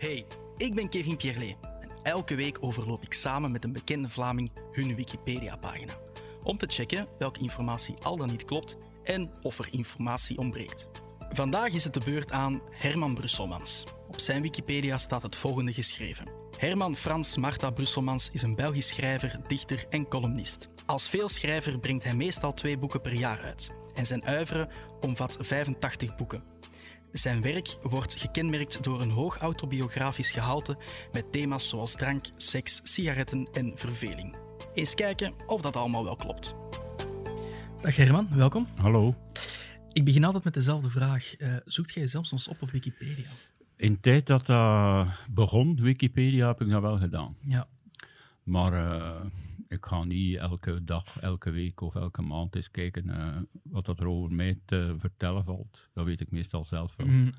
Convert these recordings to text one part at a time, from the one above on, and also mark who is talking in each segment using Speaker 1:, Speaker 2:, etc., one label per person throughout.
Speaker 1: Hey, ik ben Kevin Pierlet en elke week overloop ik samen met een bekende Vlaming hun Wikipedia-pagina. Om te checken welke informatie al dan niet klopt en of er informatie ontbreekt. Vandaag is het de beurt aan Herman Brusselmans. Op zijn Wikipedia staat het volgende geschreven. Herman Frans Marta Brusselmans is een Belgisch schrijver, dichter en columnist. Als veelschrijver brengt hij meestal twee boeken per jaar uit. En zijn oeuvre omvat 85 boeken. Zijn werk wordt gekenmerkt door een hoog autobiografisch gehalte met thema's zoals drank, seks, sigaretten en verveling. Eens kijken of dat allemaal wel klopt. Dag Herman, welkom.
Speaker 2: Hallo.
Speaker 1: Ik begin altijd met dezelfde vraag. Uh, zoekt jij jezelf soms op op Wikipedia?
Speaker 2: In tijd dat dat begon, Wikipedia, heb ik dat wel gedaan.
Speaker 1: Ja.
Speaker 2: Maar uh, ik ga niet elke dag, elke week of elke maand eens kijken uh, wat er over mij te vertellen valt. Dat weet ik meestal zelf wel. Mm.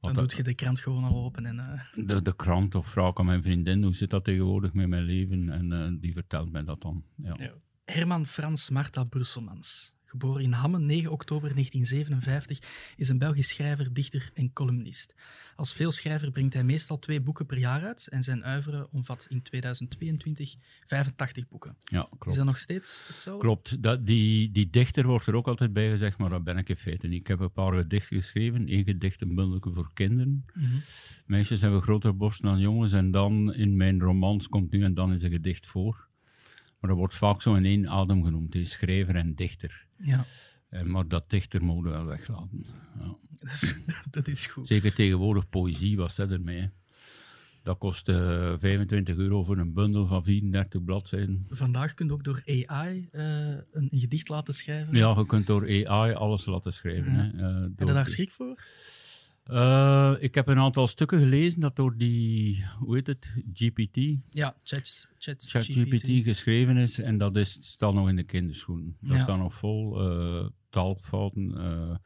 Speaker 1: Dan doet je de krant gewoon al open. En,
Speaker 2: uh... de, de krant of vraag aan mijn vriendin hoe zit dat tegenwoordig met mijn leven. En die vertelt mij dat dan. Ja. Ja.
Speaker 1: Herman Frans Marta Brusselmans geboren in Hamme, 9 oktober 1957, is een Belgisch schrijver, dichter en columnist. Als veelschrijver brengt hij meestal twee boeken per jaar uit en zijn uivere omvat in 2022 85 boeken.
Speaker 2: Ja, klopt.
Speaker 1: Is dat nog steeds hetzelfde?
Speaker 2: Klopt. Dat, die, die dichter wordt er ook altijd bij gezegd, maar dat ben ik in feite niet. Ik heb een paar gedichten geschreven, één gedicht een bundelke voor kinderen. Mm -hmm. Meisjes hebben groter borst dan jongens en dan in mijn romans komt nu en dan is een gedicht voor. Maar dat wordt vaak zo in één adem genoemd. Hij is schrijver en dichter.
Speaker 1: Ja.
Speaker 2: Uh, maar dat dichter mogen we wel weglaten. Ja.
Speaker 1: Dat, is, dat, is, goed.
Speaker 2: Zeker tegenwoordig poëzie, was dat ermee? Dat kost uh, 25 euro voor een bundel van 34 bladzijden.
Speaker 1: Vandaag kun je ook door AI uh, een, een, gedicht laten schrijven.
Speaker 2: Ja, je kunt door AI alles laten schrijven. Ja. Hè.
Speaker 1: Uh, Heb je daar schrik voor?
Speaker 2: Uh, ik heb een aantal stukken gelezen dat door die, hoe heet het, GPT?
Speaker 1: Ja, chat, chat,
Speaker 2: chat GPT. GPT geschreven is en dat is, staat nog in de kinderschoenen. Dat ja. staat nog vol uh, taalfouten. Uh,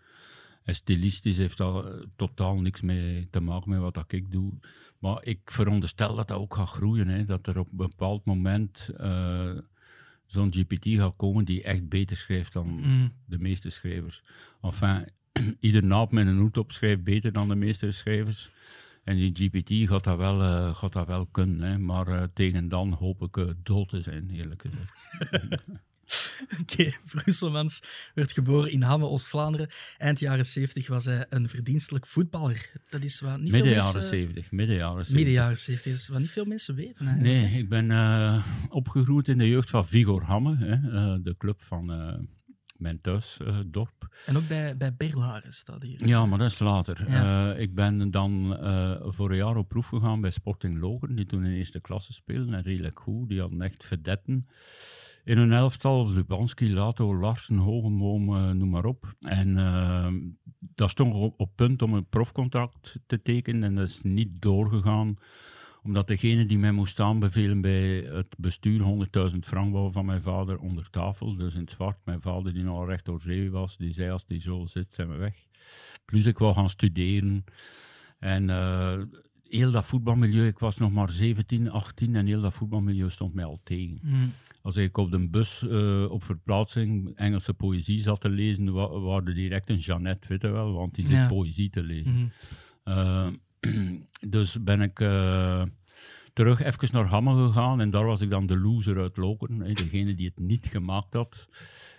Speaker 2: en stilistisch heeft dat totaal niks mee te maken met wat ik doe. Maar ik veronderstel dat dat ook gaat groeien. Hè, dat er op een bepaald moment zo'n GPT gaat komen die echt beter schrijft dan mm. de meeste schrijvers. Enfin, ieder naap met een hoed opschrijft beter dan de meeste schrijvers. En die GPT gaat dat wel, uh, gaat dat wel kunnen, hè. maar uh, tegen dan hoop ik uh, dood te zijn, eerlijk gezegd.
Speaker 1: Oké, okay, Brusselmans werd geboren in Hamme, Oost-Vlaanderen. Eind jaren 70 was hij een verdienstelijk voetballer. Dat is wat niet
Speaker 2: midden
Speaker 1: veel
Speaker 2: jaren
Speaker 1: mensen...
Speaker 2: 70, midden jaren 70.
Speaker 1: Midden jaren 70, dat is wat niet veel mensen weten. Eigenlijk.
Speaker 2: Nee, ik ben opgegroeid in de jeugd van Vigor Hamme, hè, de club van mijn thuisdorp. Uh,
Speaker 1: en ook bij, bij Berlaren staat hier.
Speaker 2: Ja, maar dat is later. Ja. Uh, ik ben dan uh, voor een jaar op proef gegaan bij Sporting Logen, die toen in eerste klasse speelden en redelijk goed. Die hadden echt verdetten in een elftal. Lubanski, Lato, Larsen, Hogenboom, uh, noem maar op. En dat stond op, op punt om een profcontract te tekenen en dat is niet doorgegaan omdat degene die mij moest aanbevelen bij het bestuur 100.000 frank wou van mijn vader onder tafel, dus in het zwart. Mijn vader die nog recht door zee was, die zei als die zo zit, zijn we weg. Plus ik wou gaan studeren. En uh, heel dat voetbalmilieu, ik was nog maar 17, 18 en heel dat voetbalmilieu stond mij al tegen. Mm. Als ik op de bus uh, op verplaatsing Engelse poëzie zat te lezen, wa waren direct een Jeannette, weet je wel, want die zit ja. poëzie te lezen. Mm. Uh, dus ben ik uh, terug even naar Hamme gegaan en daar was ik dan de loser uit Lokeren, degene die het niet gemaakt had.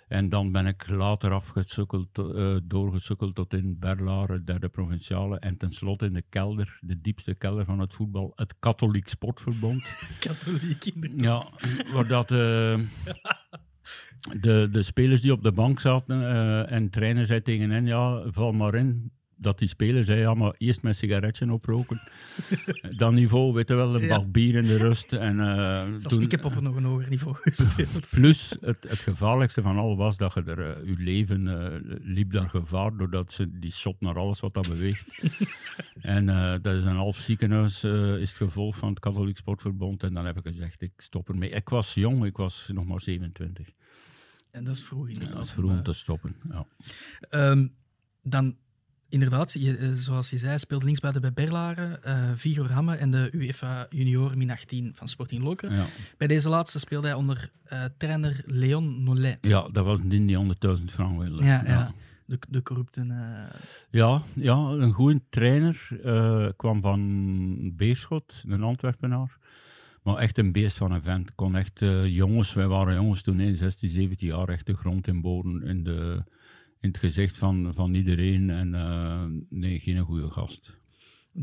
Speaker 2: En dan ben ik later afgesukkeld, uh, doorgesukkeld tot in Berlaren, derde provinciale. En tenslotte in de kelder, de diepste kelder van het voetbal, het Katholiek Sportverbond.
Speaker 1: Katholiek inderdaad.
Speaker 2: Ja, waar dat... Uh, de, de spelers die op de bank zaten uh, en trainer zei tegen hen, ja, val maar in, dat die speler zei, maar eerst mijn sigaretje oproken. Dan niveau, weet je wel, een bak bier in de rust. En, uh,
Speaker 1: toen, ik heb op een nog een hoger niveau gespeeld.
Speaker 2: Plus, het, het gevaarlijkste van al was dat je er, uh, je leven uh, liep daar gevaar, doordat ze die shot naar alles wat dat beweegt. en dat is een half ziekenhuis, is het gevolg van het Katholiek Sportverbond. En dan heb ik gezegd, ik stop ermee. Ik was jong, ik was nog maar 27.
Speaker 1: En dat is vroeg inderdaad.
Speaker 2: Ja, dat is vroeg om te stoppen, ja.
Speaker 1: Um, dan inderdaad, je, zoals je zei, speelde linksbuiten bij Berlaren, uh, Vigor Hamme en de UEFA Junior Min 18 van Sporting Lokeren.
Speaker 2: Ja.
Speaker 1: Bij deze laatste speelde hij onder uh, trainer Leon Nollet.
Speaker 2: Ja, dat was die die 100.000 frank wilde.
Speaker 1: Ja, ja. ja. de, de corrupte... Uh...
Speaker 2: Ja, ja, een goede trainer. Kwam van Beerschot, een Antwerpenaar. Maar echt een beest van een vent. Kon echt, jongens, wij waren jongens toen, in 16, 17 jaar, echt de grond in boren in, de, in het gezicht van, van iedereen. En nee, geen goede gast.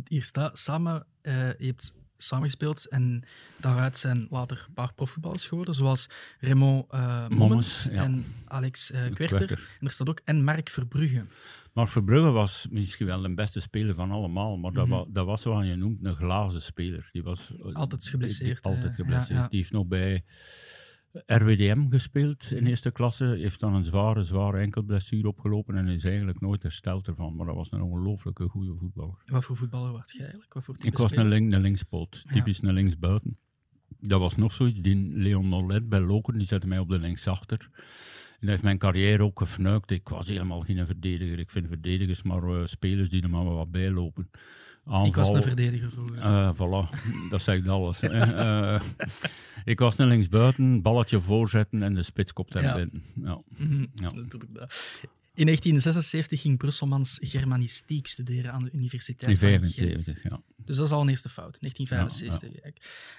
Speaker 1: Hier staat samen, je hebt samengespeeld. En daaruit zijn later een paar profvoetballers geworden, zoals Raymond uh, Mommens en Alex uh, Kwerter. En er staat ook en Mark Verbrugge.
Speaker 2: Mark Verbrugge was misschien wel de beste speler van allemaal, maar dat, mhm. dat was wat je noemt een glazen speler. Die was
Speaker 1: altijd geblesseerd.
Speaker 2: altijd geblesseerd. Die heeft nog bij RWDM gespeeld in eerste klasse. Heeft dan een zware, zware enkelblessure opgelopen en is eigenlijk nooit hersteld ervan. Maar dat was een ongelooflijke goede voetballer.
Speaker 1: wat voor voetballer was je eigenlijk? Wat voor
Speaker 2: Ik was een, link, een linkspoot, typisch een linksbuiten. Dat was nog zoiets. Die Leon Nollet bij Lokeren, die zette mij op de linksachter. En hij heeft mijn carrière ook gefnuikt. Ik was helemaal geen verdediger. Ik vind verdedigers maar uh, spelers die er maar wat bijlopen.
Speaker 1: Aanval. Ik was een verdediger vroeger. Uh,
Speaker 2: voilà, dat zegt alles. uh, ik was naar linksbuiten, balletje voorzetten en de spits kopt er ja. binnen. Ja.
Speaker 1: Mm ja. In 1976 ging Brusselmans Germanistiek studeren aan de Universiteit
Speaker 2: In 75, ja.
Speaker 1: Dus dat is al een eerste fout, 1975.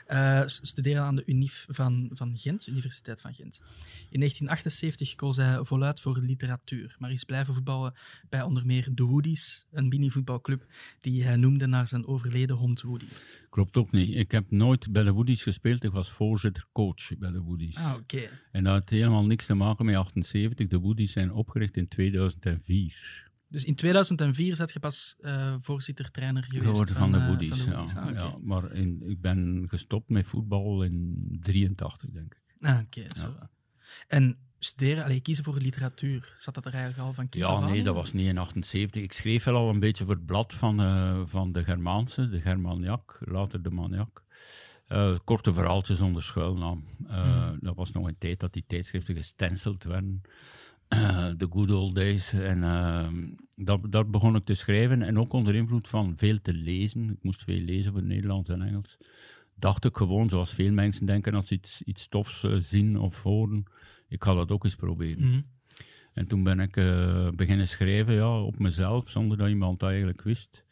Speaker 1: Ja, uh, studeren aan de UNIF van, van Gent, Universiteit van Gent. In 1978 koos hij voluit voor literatuur, maar is blijven voetballen bij onder meer de Woodies, een mini-voetbalclub die hij noemde naar zijn overleden hond Woody.
Speaker 2: Klopt ook niet. Ik heb nooit bij de Woodies gespeeld. Ik was voorzitter-coach bij de Woodies.
Speaker 1: Ah, oké.
Speaker 2: En dat had helemaal niks te maken met 78. De Woodies zijn opgericht in 2004.
Speaker 1: Dus in 2004 zat je pas uh, voorzitter-trainer geweest
Speaker 2: Geworden van, van, de Woodies, uh, ja. Ah, ja. Maar in, ik ben gestopt met voetbal in 83, denk ik.
Speaker 1: Ah, oké. zo. En studeren, alleen kiezen voor literatuur, zat dat er eigenlijk al van kiezen
Speaker 2: Ja, nee, dat was niet in 78. Ik schreef wel al een beetje voor het blad van, uh, van de Germaanse, de Germaniak, later de Maniak. Uh, korte verhaaltjes onder schuilnaam. Uh, mm. Dat was nog een tijd dat die tijdschriften gestenceld werden. De good old days. En ehm, dat, dat begon ik te schrijven. En ook onder invloed van veel te lezen. Ik moest veel lezen voor Nederlands en Engels. Dacht ik gewoon, zoals veel mensen denken als ze iets, iets stofs zien of horen ik ga dat ook eens proberen. Mhm. En toen ben ik uh, beginnen schrijven ja, op mezelf, zonder dat iemand dat eigenlijk wist.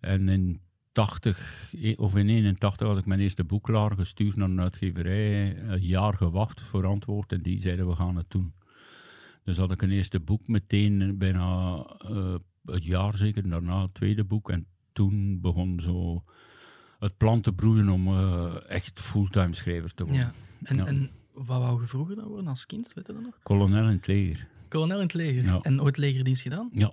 Speaker 2: En in 80 e, of in 81 had ik mijn eerste boek klaar gestuurd naar een uitgeverij. Een jaar gewacht voor antwoord en die zeiden we gaan het doen. Dus had ik een eerste boek meteen bijna uh, het jaar zeker, daarna het tweede boek. En toen begon zo het plan te broeien om uh, echt fulltime schrijver te worden. Ja.
Speaker 1: En, ja. en wat wou je vroeger dan worden als kind? Weet je dat nog?
Speaker 2: Kolonel in het leger.
Speaker 1: Kolonel in het leger? En ooit legerdienst gedaan?
Speaker 2: Ja.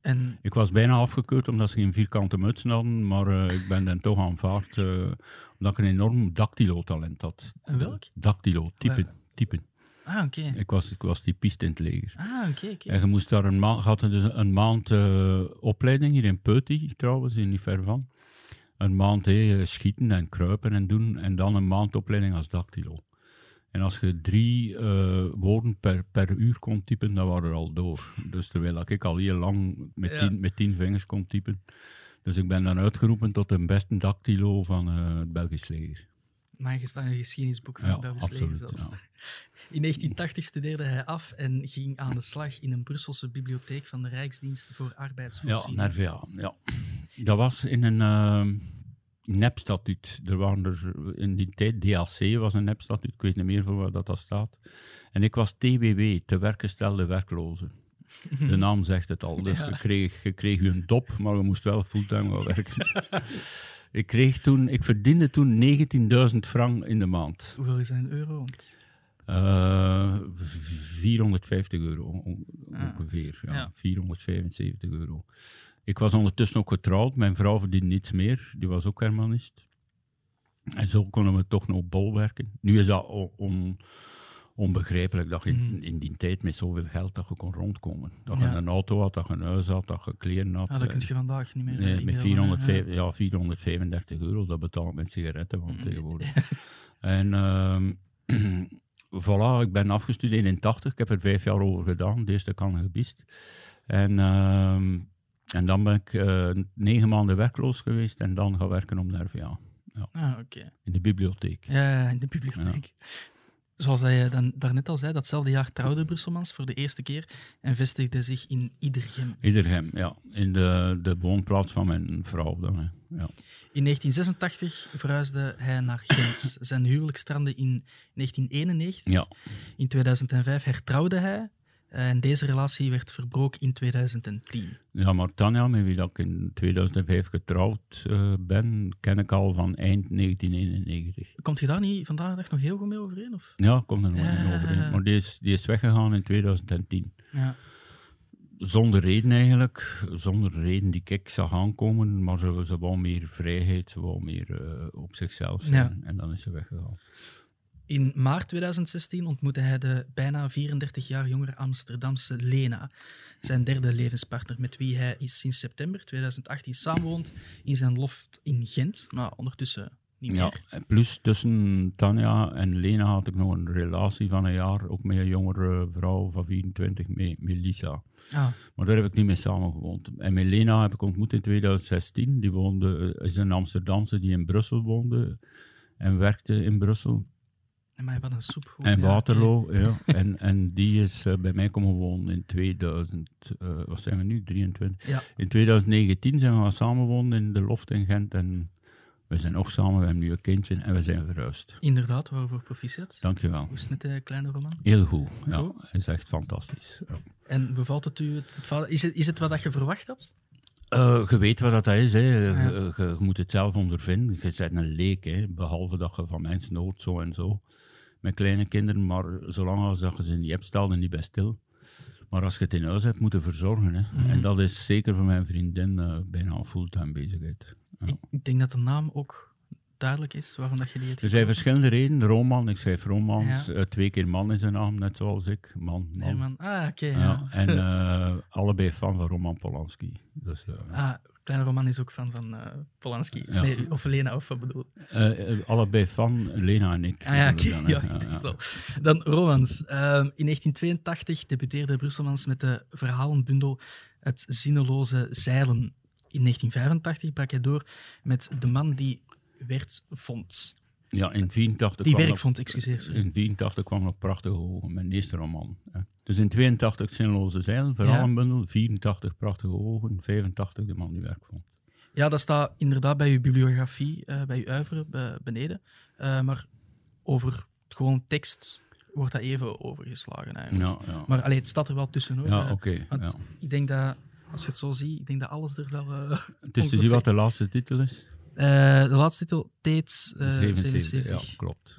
Speaker 2: En... Ik was bijna afgekeurd omdat ze geen vierkante mutsen hadden, maar uh, ik ben dan toch aanvaard uh, omdat ik een enorm dactylo-talent had.
Speaker 1: En welk?
Speaker 2: Dactylo, typen. typen.
Speaker 1: Ah, oké.
Speaker 2: Ik was, ik was typist in het leger.
Speaker 1: Ah, oké. Okay,
Speaker 2: En je moest daar een maand, had dus een maand uh, opleiding hier in Peuty trouwens, hier niet ver van. Een maand hey, schieten en kruipen en doen, en dan een maand opleiding als dactylo. En als je drie uh, woorden per, per uur kon typen, dan waren er al door. Dus terwijl ik al heel lang met, tien, met tien vingers kon typen. Dus ik ben dan uitgeroepen tot de beste dactylo van uh, het Belgisch leger.
Speaker 1: Maar je staat in een geschiedenisboek van het Belgisch zelfs. Ja. In 1980 studeerde hij af en ging aan de slag in een Brusselse bibliotheek van de Rijksdienst voor Arbeidsvoorziening.
Speaker 2: Ja. Ja. Dat was in een... Uh, nepstatuut. Er waren er in die tijd, DAC was een nepstatuut, ik weet niet meer voor waar dat, dat staat. En ik was TWW, te werkgestelde werklozen. De naam zegt het al. Dus je, kreeg, je kreeg een dop, maar we moesten wel fulltime gaan werken. ik, kreeg toen, ik verdiende toen 19.000 frank in de maand.
Speaker 1: Hoeveel is dat in euro?
Speaker 2: Uh, 450 euro ah. ongeveer. Ja, 475 euro. Ik was ondertussen ook getrouwd. Mijn vrouw verdiende niets meer. Die was ook hermanist. En zo konden we toch nog bol werken. Nu is dat on, onbegrijpelijk dat je in, mhm. die tijd met zoveel geld dat je kon rondkomen. Dat je een auto had, dat je een huis had, dat je kleren had.
Speaker 1: Ja, dat kun je vandaag niet meer.
Speaker 2: Nee, met 405, ja. 435 euro, dat betaalt met sigaretten van mhm. tegenwoordig. en uh, voilà, ik ben afgestudeerd in 80. Ik heb er vijf jaar over gedaan. De eerste kan gebist. En... Uh, en dan ben ik uh, negen maanden werkloos geweest en dan gaan werken om de RVA.
Speaker 1: Ja. Ah, oké.
Speaker 2: In de bibliotheek.
Speaker 1: Ja, in de bibliotheek. Zoals je dan daarnet al zei, datzelfde jaar trouwde Brusselmans voor de eerste keer en vestigde zich in Iedergem.
Speaker 2: Iedergem, ja. In de, de woonplaats van mijn vrouw dan, hè. Ja.
Speaker 1: In 1986 verhuisde hij naar Gent. Zijn huwelijk strandde in 1991.
Speaker 2: Ja.
Speaker 1: In 2005 hertrouwde hij. En deze relatie werd verbroken in 2010.
Speaker 2: Ja, maar Tanja, met wie ik in 2005 getrouwd uh, ben, ken ik al van eind 1991.
Speaker 1: Komt je daar niet vandaag nog heel goed mee overeen? Of?
Speaker 2: Ja, ik kom er nog uh, mee overeen. Maar die is, die is weggegaan in 2010.
Speaker 1: Ja.
Speaker 2: Zonder reden eigenlijk. Zonder reden die ik zag aankomen. Maar ze, ze wou meer vrijheid, ze wou meer uh, op zichzelf zijn.
Speaker 1: Ja.
Speaker 2: En dan is ze weggegaan.
Speaker 1: In maart 2016 ontmoette hij de bijna 34 jaar jongere Amsterdamse Lena, zijn derde levenspartner, met wie hij is sinds september 2018 samenwoont in zijn loft in Gent, maar ondertussen niet meer.
Speaker 2: Ja, en plus tussen Tanja en Lena had ik nog een relatie van een jaar, ook met een jongere vrouw van 24, met Melissa.
Speaker 1: Ah,
Speaker 2: Maar daar heb ik niet mee samengewoond. En met Lena heb ik ontmoet in 2016. Die woonde, is een Amsterdamse die in Brussel woonde en werkte in Brussel.
Speaker 1: Maar wat een soep.
Speaker 2: En Waterloo, ja. En, en die is eh, bij mij komen wonen in 2000, eh, wat zijn we nu, 23?
Speaker 1: Ja.
Speaker 2: In 2019 zijn we gaan samenwonen in de Loft in Gent en we zijn nog samen, we hebben nu een kindje en we zijn verhuisd.
Speaker 1: Inderdaad, waarvoor proficiat.
Speaker 2: Dankjewel.
Speaker 1: Hoe is het met de kleine roman?
Speaker 2: Heel goed, ja.
Speaker 1: Goed.
Speaker 2: Is echt fantastisch. Ja.
Speaker 1: En bevalt het u? Het, is, het, is het wat dat je verwacht had?
Speaker 2: Eh, je weet wat dat is, hè. Je,
Speaker 1: Ja.
Speaker 2: je- je moet het zelf ondervinden. Je bent een leek, hè. behalve dat je van mensen hoort, zo en zo. Met kleine kinderen, maar zolang als dat je ze niet hebt, stel je niet bij stil. Maar als je het in huis hebt, moet je verzorgen. Hè.
Speaker 1: Mhm.
Speaker 2: En dat is zeker voor mijn vriendin eh, bijna een fulltime bezigheid. Ja.
Speaker 1: Ik denk dat de naam ook duidelijk is waarom dat je die hebt
Speaker 2: Er zijn verschillende redenen. Roman, ik schrijf romans.
Speaker 1: Ja.
Speaker 2: Eh, twee keer man is een naam, net zoals ik. Man, man.
Speaker 1: Man. Ah, oké.
Speaker 2: Ja.
Speaker 1: ja.
Speaker 2: En eh, allebei fan van Roman Polanski. Dus, eh,
Speaker 1: Ah, Kleine Roman is ook fan van Polanski. Nee, of Lena, of wat bedoel
Speaker 2: allebei fan, Lena en ik.
Speaker 1: Ah ja, oké. Ja,
Speaker 2: hè.
Speaker 1: ik dacht al. Dan romans. Ehm, in 1982 debuteerde Brusselmans met de verhalenbundel Het zinneloze zeilen. In 1985 brak hij door met De man die werd vond.
Speaker 2: Ja, in 84
Speaker 1: Die werk vond, excuseer.
Speaker 2: In 84 kwam nog Prachtige Ogen, mijn eerste roman. Dus in 82 Zinloze Zeil, verhalenbundel, 84 Prachtige Ogen, 85 De Man die werk vond.
Speaker 1: Ja, dat staat inderdaad bij uw bibliografie, eh, bij uw uiveren be- beneden. Eh, maar over gewoon tekst wordt dat even overgeslagen eigenlijk.
Speaker 2: Ja, ja.
Speaker 1: Maar allee, het staat er wel tussen hoor.
Speaker 2: ja
Speaker 1: Eh, want
Speaker 2: ja.
Speaker 1: ik denk dat, als je het zo ziet, ik denk dat alles er wel...
Speaker 2: Het is te zien wat de laatste titel is.
Speaker 1: Eh, de laatste titel, Tates eh
Speaker 2: 77,
Speaker 1: 77.
Speaker 2: ja, klopt.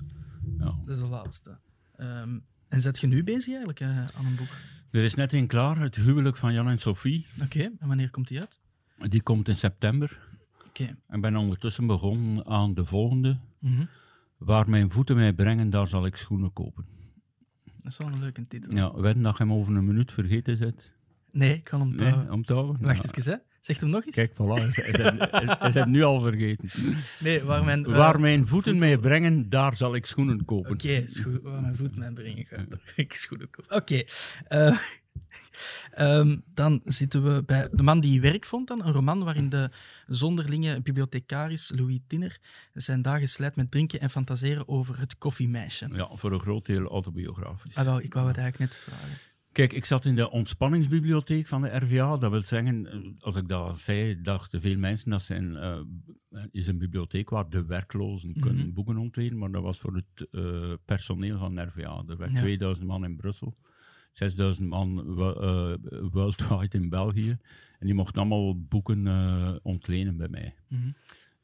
Speaker 2: Ja.
Speaker 1: Dat is de laatste. Ehm, en zet je nu bezig eigenlijk eh, aan een boek?
Speaker 2: Er is net een klaar, het huwelijk van Jan en Sophie.
Speaker 1: Oké, en wanneer komt die uit?
Speaker 2: Die komt in september.
Speaker 1: Oké.
Speaker 2: En ben ondertussen begonnen aan de volgende.
Speaker 1: Mhm.
Speaker 2: Waar mijn voeten mij brengen, daar zal ik schoenen kopen.
Speaker 1: Dat is wel een leuke titel.
Speaker 2: Ja, wedden dat je hem over een minuut vergeten zit.
Speaker 1: Nee, ik kan hem...
Speaker 2: Nee,
Speaker 1: eh,
Speaker 2: om?
Speaker 1: Wacht
Speaker 2: Ja.
Speaker 1: even, hè. Zeg hem nog eens.
Speaker 2: Kijk, voilà, hij het nu al vergeten.
Speaker 1: Nee, waar mijn... eh,
Speaker 2: Waar mijn voeten mij brengen, daar zal ik schoenen kopen.
Speaker 1: Oké. Waar mijn voet mij brengen ga Ik schoenen kopen. Oké. Eh, ehm, dan zitten we bij De man die werk vond dan. Een roman waarin de zonderlinge bibliothecaris Louis Tinner zijn dagen slijt met drinken en fantaseren over het koffiemeisje.
Speaker 2: Ja, voor een groot deel autobiografisch.
Speaker 1: Ah, wel, ik wou het eigenlijk net vragen.
Speaker 2: Kijk, ik zat in de ontspanningsbibliotheek van de RVA. Dat wil zeggen, eh, als ik dat zei, dachten veel mensen dat zijn, eh, is een bibliotheek waar de werklozen kunnen
Speaker 1: Mhm.
Speaker 2: boeken ontlenen. Maar dat was voor het eh, personeel van de RVA. Er werd
Speaker 1: Ja.
Speaker 2: 2000 man in Brussel, 6000 man eh, worldwide in België. En die mochten allemaal boeken ontlenen bij mij.
Speaker 1: Mhm.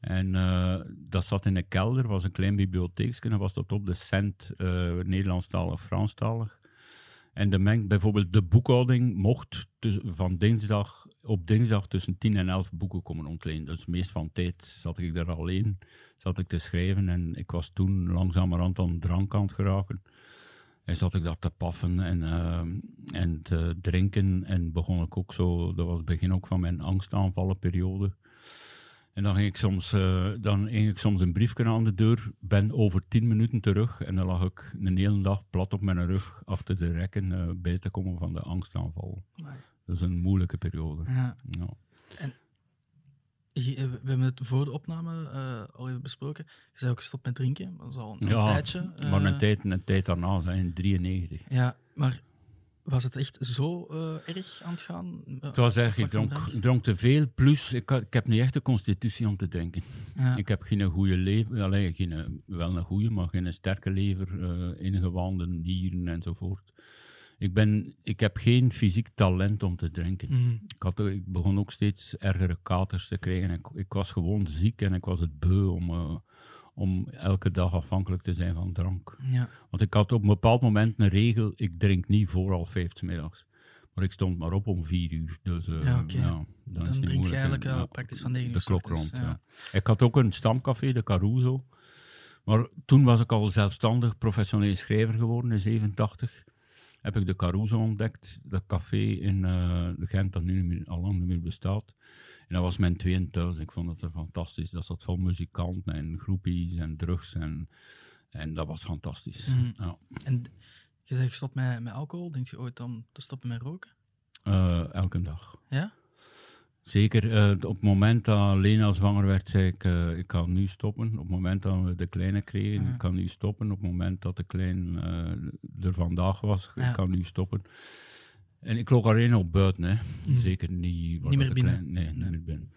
Speaker 2: En dat zat in een kelder, was een klein bibliotheekje. En was tot op de cent eh Nederlandstalig, Franstalig. En de meng, bijvoorbeeld de boekhouding mocht van dinsdag op dinsdag tussen 10 en 11 boeken komen ontlenen. Dus meest van tijd zat ik daar alleen, zat ik te schrijven. En ik was toen langzamerhand aan drank aan het geraken. En zat ik daar te paffen en, eh, en te drinken. En begon ik ook zo, dat was het begin ook van mijn angstaanvallenperiode. En dan ging ik soms, eh, dan ging ik soms een briefje aan de deur, ben over tien minuten terug en dan lag ik een hele dag plat op mijn rug achter de rekken eh, bij te komen van de angstaanval. Dat is een moeilijke periode.
Speaker 1: Ja.
Speaker 2: Ja.
Speaker 1: we hebben het voor de opname uh, al even besproken. Je zei ook gestopt met drinken. Dat is al een, ja, tijdje.
Speaker 2: Maar een tijd, een tijd daarna, in 93.
Speaker 1: Ja, maar was het echt zo uh, erg aan het gaan?
Speaker 2: Het was erg. Ik dronk, dronk te veel. Plus, ik, ik heb niet echt de constitutie om te drinken. Ja. Ik heb geen goede lever. Alleen, geen, wel een goede, maar geen sterke lever. Uh, ingewanden, nieren enzovoort. Ik, ben, ik heb geen fysiek talent om te drinken. Mhm. ik, had, ik begon ook steeds ergere katers te krijgen. Ik, ik was gewoon ziek en ik was het beu om, om elke dag afhankelijk te zijn van drank. Ja. Want ik had op een bepaald moment een regel, ik drink niet voor al vijf middags. Maar ik stond maar op om vier uur. Dus uh, ja, okay. ja,
Speaker 1: dan, dan drink je eigenlijk uh, praktisch van negen uur.
Speaker 2: De klok rond, ja. Ik had ook een stamcafé, de Caruso. Maar toen was ik al zelfstandig professioneel schrijver geworden in 87 heb ik de Caruso ontdekt, dat café in uh, Gent dat nu al lang niet meer bestaat. En dat was mijn tweede thuis. Ik vond het er fantastisch. Dat zat vol muzikanten en groepies en drugs. En, en dat was fantastisch. Mhm. ja.
Speaker 1: En je zegt gestopt met, met alcohol. Denk je ooit om te stoppen met roken?
Speaker 2: Uh, elke dag.
Speaker 1: Ja?
Speaker 2: Zeker. Uh, op het moment dat Lena zwanger werd, zei ik, uh, ik kan nu stoppen. Op het moment dat we de kleine kregen, ik kan nu stoppen. Op het moment dat de klein er vandaag was, ik kan nu stoppen. En ik loop alleen op buiten, hè. Mm. Zeker niet...
Speaker 1: Niet meer binnen?
Speaker 2: Klein, nee, nee, niet meer binnen.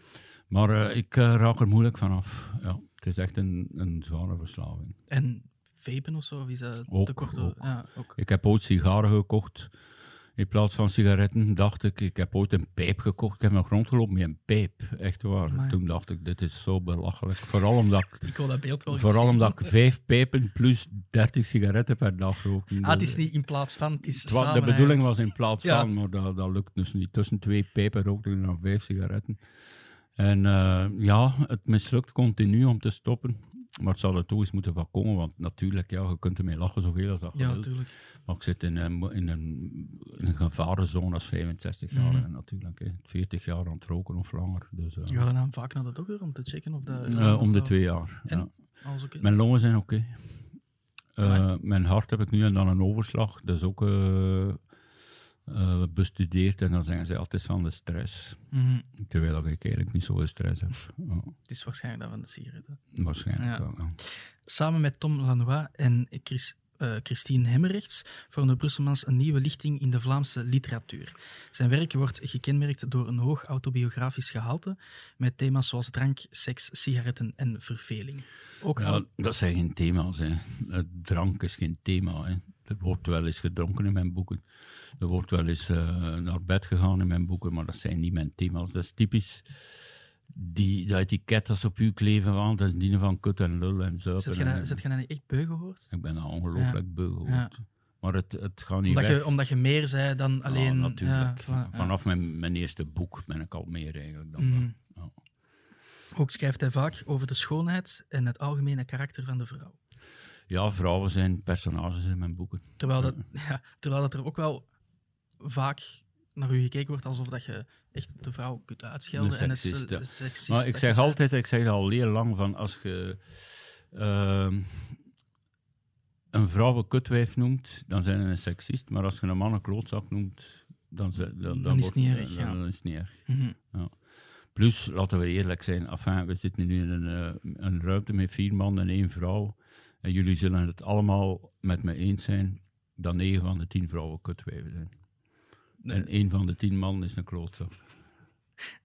Speaker 2: Maar ik raak er moeilijk vanaf. Ja, het is echt een, een zware verslaving.
Speaker 1: En vapen of zo? Of is dat ook, te kort? Ook. Ja, ook.
Speaker 2: Ik heb ooit sigaren gekocht in plaats van sigaretten dacht ik, ik heb ooit een pijp gekocht. Ik heb nog rondgelopen met een pijp, echt waar. Toen dacht ik, dit is zo belachelijk. Vooral omdat ik,
Speaker 1: ik dat beeld wel
Speaker 2: vooral omdat ik vijf pijpen plus 30 sigaretten per dag rook.
Speaker 1: Ah, het is niet in plaats van, het is het samen,
Speaker 2: De bedoeling was in plaats van, maar dat, dat lukt dus niet. Tussen twee pijpen rookte ik dan vijf sigaretten. En uh, ja, het mislukt continu om te stoppen. Maar het zou er toch eens moeten van komen, want natuurlijk, ja, je kunt ermee lachen zoveel als dat
Speaker 1: ja, natuurlijk.
Speaker 2: Maar ik zit in een, in een, in een gevarenzone als 65 jaar, mm. natuurlijk. Hè. 40 jaar aan het roken of langer. Dus, uh,
Speaker 1: je dan vaak naar de dokter om te checken of dat...
Speaker 2: Uh, om de twee jaar, en, ja.
Speaker 1: Okay.
Speaker 2: Mijn longen zijn oké. Okay. Uh, mijn hart heb ik nu en dan een overslag. Dat is ook uh, bestudeerd en dan zeggen ze altijd van de stress.
Speaker 1: Mm
Speaker 2: Terwijl ik eigenlijk niet zoveel stress heb.
Speaker 1: Het is waarschijnlijk dat van de sigaretten.
Speaker 2: Waarschijnlijk ja. wel.
Speaker 1: Samen met Tom Lanois en Chris, uh, Christine Hemmerrechts vormde Brusselmans een nieuwe lichting in de Vlaamse literatuur. Zijn werk wordt gekenmerkt door een hoog autobiografisch gehalte met thema's zoals drank, seks, sigaretten en verveling.
Speaker 2: Ook ja, dat zijn geen thema's. Hè. Drank is geen thema. Hè. Er wordt wel eens gedronken in mijn boeken. Er wordt wel eens uh, naar bed gegaan in mijn boeken, maar dat zijn niet mijn thema's. Dat is typisch. Die, dat etiket dat op u kleven, want dat is die van kut en lul en zo.
Speaker 1: Zet je, nou, nou echt beu gehoord?
Speaker 2: Ik ben nou ongelooflijk ja. beu gehoord. Ja. Maar het, het gaat niet
Speaker 1: omdat
Speaker 2: weg.
Speaker 1: Je, omdat je meer zei dan alleen... Ja,
Speaker 2: natuurlijk. Vanaf mijn, mijn eerste boek ben ik al meer eigenlijk dan
Speaker 1: mm. Ook schrijft hij vaak over de schoonheid en het algemene karakter van de vrouw.
Speaker 2: Ja, vrouwen zijn personages in mijn boeken.
Speaker 1: Terwijl dat, ja, terwijl dat er ook wel vaak naar u gekeken wordt alsof dat je echt de vrouw kunt uitschelden. En het
Speaker 2: seksist, maar ik zeg altijd, ik zeg al heel lang, van als je uh, een vrouw een kutwijf noemt, dan zijn ze een seksist. Maar als je een man een klootzak noemt, dan, dan, dan,
Speaker 1: dan is het niet erg.
Speaker 2: Dan, dan, is niet
Speaker 1: erg. Mm
Speaker 2: ja. Plus, laten we eerlijk zijn, enfin, we zitten nu in een, uh, een ruimte met vier man en één vrouw. En jullie zullen het allemaal met me eens zijn dat 9 van de 10 vrouwen kutwijven zijn. Nee. En één van de 10 mannen is een klootzak.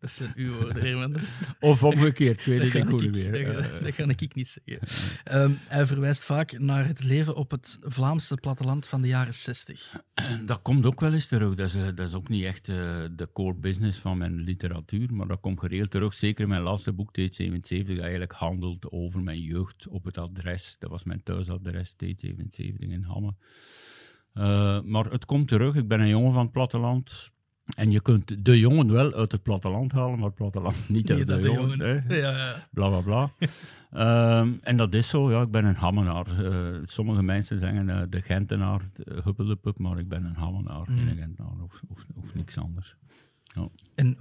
Speaker 1: Dat zijn uw woorden, Herman.
Speaker 2: Of omgekeerd, weet ik niet meer.
Speaker 1: Dat, dat, ga ik niet zeggen. Um, hij verwijst vaak naar het leven op het Vlaamse platteland van de jaren 60.
Speaker 2: Dat komt ook wel eens terug. Dat is, eh, dat is ook niet echt uh, de core business van mijn literatuur, maar dat komt geregeld terug. Zeker mijn laatste boek, T77, dat eigenlijk handelt over mijn jeugd op het adres. Dat was mijn thuisadres, T77 in Hamme. Uh, maar het komt terug. Ik ben een jongen van het platteland en je kunt de jongen wel uit het platteland halen, maar het platteland niet uit de, de jongen. jongen.
Speaker 1: Ja, ja.
Speaker 2: Bla bla bla. um, en dat is zo, ja, ik ben een Hammenaar. Uh, sommige mensen zeggen uh, de Gentenaar, de huppelepup, maar ik ben een Hammenaar, mm. geen Gentenaar of, of, of niks anders. Ja.
Speaker 1: En,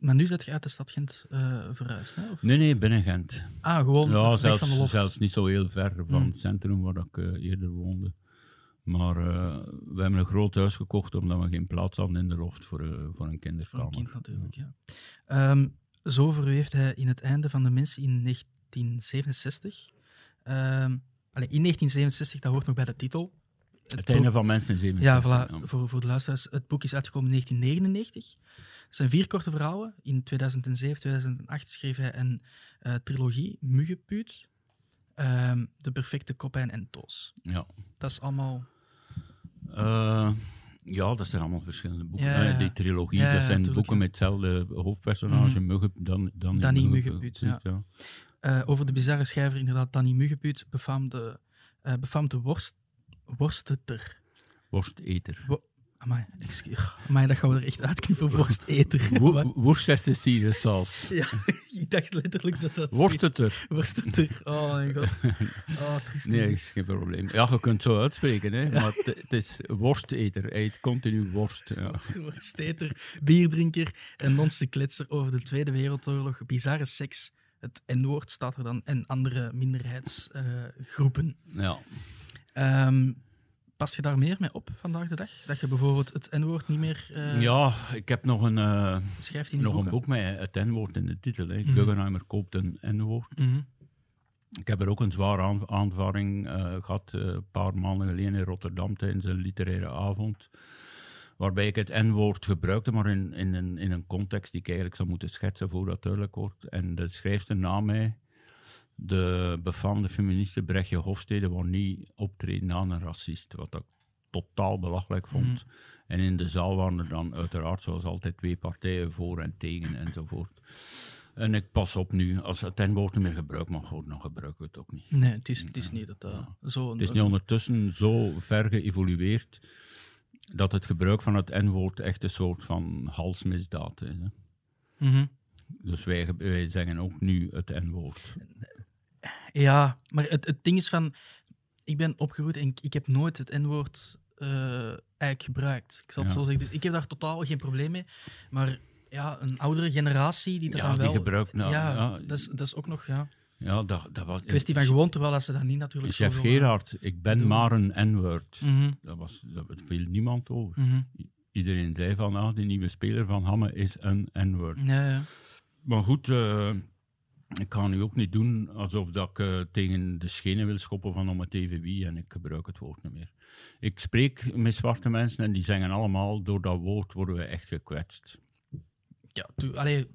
Speaker 1: maar nu zit je uit de stad Gent uh, verhuisd, hè? Of?
Speaker 2: Nee, nee, binnen Gent.
Speaker 1: Ah, gewoon
Speaker 2: ja, zelfs, zelfs niet zo heel ver van mm. het centrum waar ik eerder woonde. Maar uh, we hebben een groot huis gekocht omdat we geen plaats hadden in de loft voor, uh, voor een kinderkamer.
Speaker 1: Voor een kind natuurlijk, ja. Um, zo verweeft hij in het einde van de mens in 1967. Ehm allee, in 1967, dat hoort nog bij de titel.
Speaker 2: Het, einde van mensen in 67.
Speaker 1: Ja, voilà, Voor, voor de luisteraars. Het boek is uitgekomen in 1999. Het zijn vier korte verhalen. In 2007, 2008 schreef hij een uh, trilogie, Muggenpuut, uh, De Perfecte Kopijn en Toos.
Speaker 2: Ja.
Speaker 1: Dat is allemaal...
Speaker 2: Uh, ja, dat zijn allemaal verschillende boeken.
Speaker 1: Ja, ja.
Speaker 2: die trilogie,
Speaker 1: Ja,
Speaker 2: dat zijn
Speaker 1: tuurlijk,
Speaker 2: boeken met hetzelfde hoofdpersonage. Muggen, dan, dan,
Speaker 1: Danny ja. Eh, over de bizarre schrijver, inderdaad, Danny Muggenpuut, befaamde, eh befaamde worst, worsteter.
Speaker 2: Worsteter.
Speaker 1: Amai. Amai, dat gaan we er echt uitknippen, worsteter.
Speaker 2: Worcestershire saus.
Speaker 1: Ja, ik dacht letterlijk dat dat...
Speaker 2: Worsteter.
Speaker 1: Worsteter. Oh mijn god. Oh.
Speaker 2: Nee, is geen probleem. Ja, je kunt het zo uitspreken, hè, maar het, is worsteter. Hij eet continu worst. Ja.
Speaker 1: Worsteter, bierdrinker en monsterkletser over de Tweede Wereldoorlog, bizarre seks. Het N-woord staat er dan en andere minderheidsgroepen.
Speaker 2: Ja.
Speaker 1: Ehm, pas je daar meer mee op vandaag de dag? Dat je bijvoorbeeld het N-woord niet meer eh,
Speaker 2: ja, ik heb nog een, eh,
Speaker 1: schrijft
Speaker 2: nog een boek met het N-woord in de titel. Hè.
Speaker 1: Mhm.
Speaker 2: Guggenheimer koopt een N-woord.
Speaker 1: Mhm.
Speaker 2: Ik heb er ook een zware aan- aanvaring eh, gehad, eh, een paar maanden geleden in Rotterdam tijdens een literaire avond. Waarbij ik het N-woord gebruikte, maar in, in, een, in een context die ik eigenlijk zou moeten schetsen voordat het duidelijk wordt. En de schrijfster na mij, de befaamde feministe Brechtje Hofstede, wou niet optreden aan een racist. Wat ik totaal belachelijk vond. En in de zaal waren er dan uiteraard, zoals altijd, twee partijen voor en tegen enzovoort. En ik pas op nu, als het N-woord niet meer gebruikt mag worden, dan gebruiken we het ook niet.
Speaker 1: Nee, het is, het is niet dat dat zo...
Speaker 2: Het is nu ondertussen zo ver geëvolueerd dat het gebruik van het N-woord echt een soort van halsmisdaad is. Hè.
Speaker 1: Mhm.
Speaker 2: Dus wij, wij zeggen ook nu het N-woord.
Speaker 1: Ja, maar het, het ding is van... Ik ben opgegroeid en ik, ik heb nooit het N-woord eh, eigenlijk gebruikt. Ik zal het
Speaker 2: Ja.
Speaker 1: zo zeggen. Dus ik heb daar totaal geen probleem mee. Maar ja, een oudere generatie die dat
Speaker 2: Ja,
Speaker 1: dan
Speaker 2: die
Speaker 1: wel...
Speaker 2: gebruikt... Nou,
Speaker 1: ja,
Speaker 2: ja,
Speaker 1: Dat, is, dat is ook nog ja,
Speaker 2: ja, dat, dat was...
Speaker 1: kwestie van gewoonte, terwijl dat ze dat niet natuurlijk
Speaker 2: Chef. Gerard, ik ben
Speaker 1: doen.
Speaker 2: maar een N-word.
Speaker 1: Mhm,
Speaker 2: Dat, was, dat viel niemand over.
Speaker 1: mhm.
Speaker 2: Iedereen zei van, ah, die nieuwe speler van Hamme is een N-word.
Speaker 1: Ja, ja.
Speaker 2: Maar goed, eh, ik ga nu ook niet doen alsof dat ik eh, tegen de schenen wil schoppen van om het even wie en ik gebruik het woord niet meer. Ik spreek met zwarte mensen en die zeggen allemaal, door dat woord worden we echt gekwetst.
Speaker 1: ja toe, allee,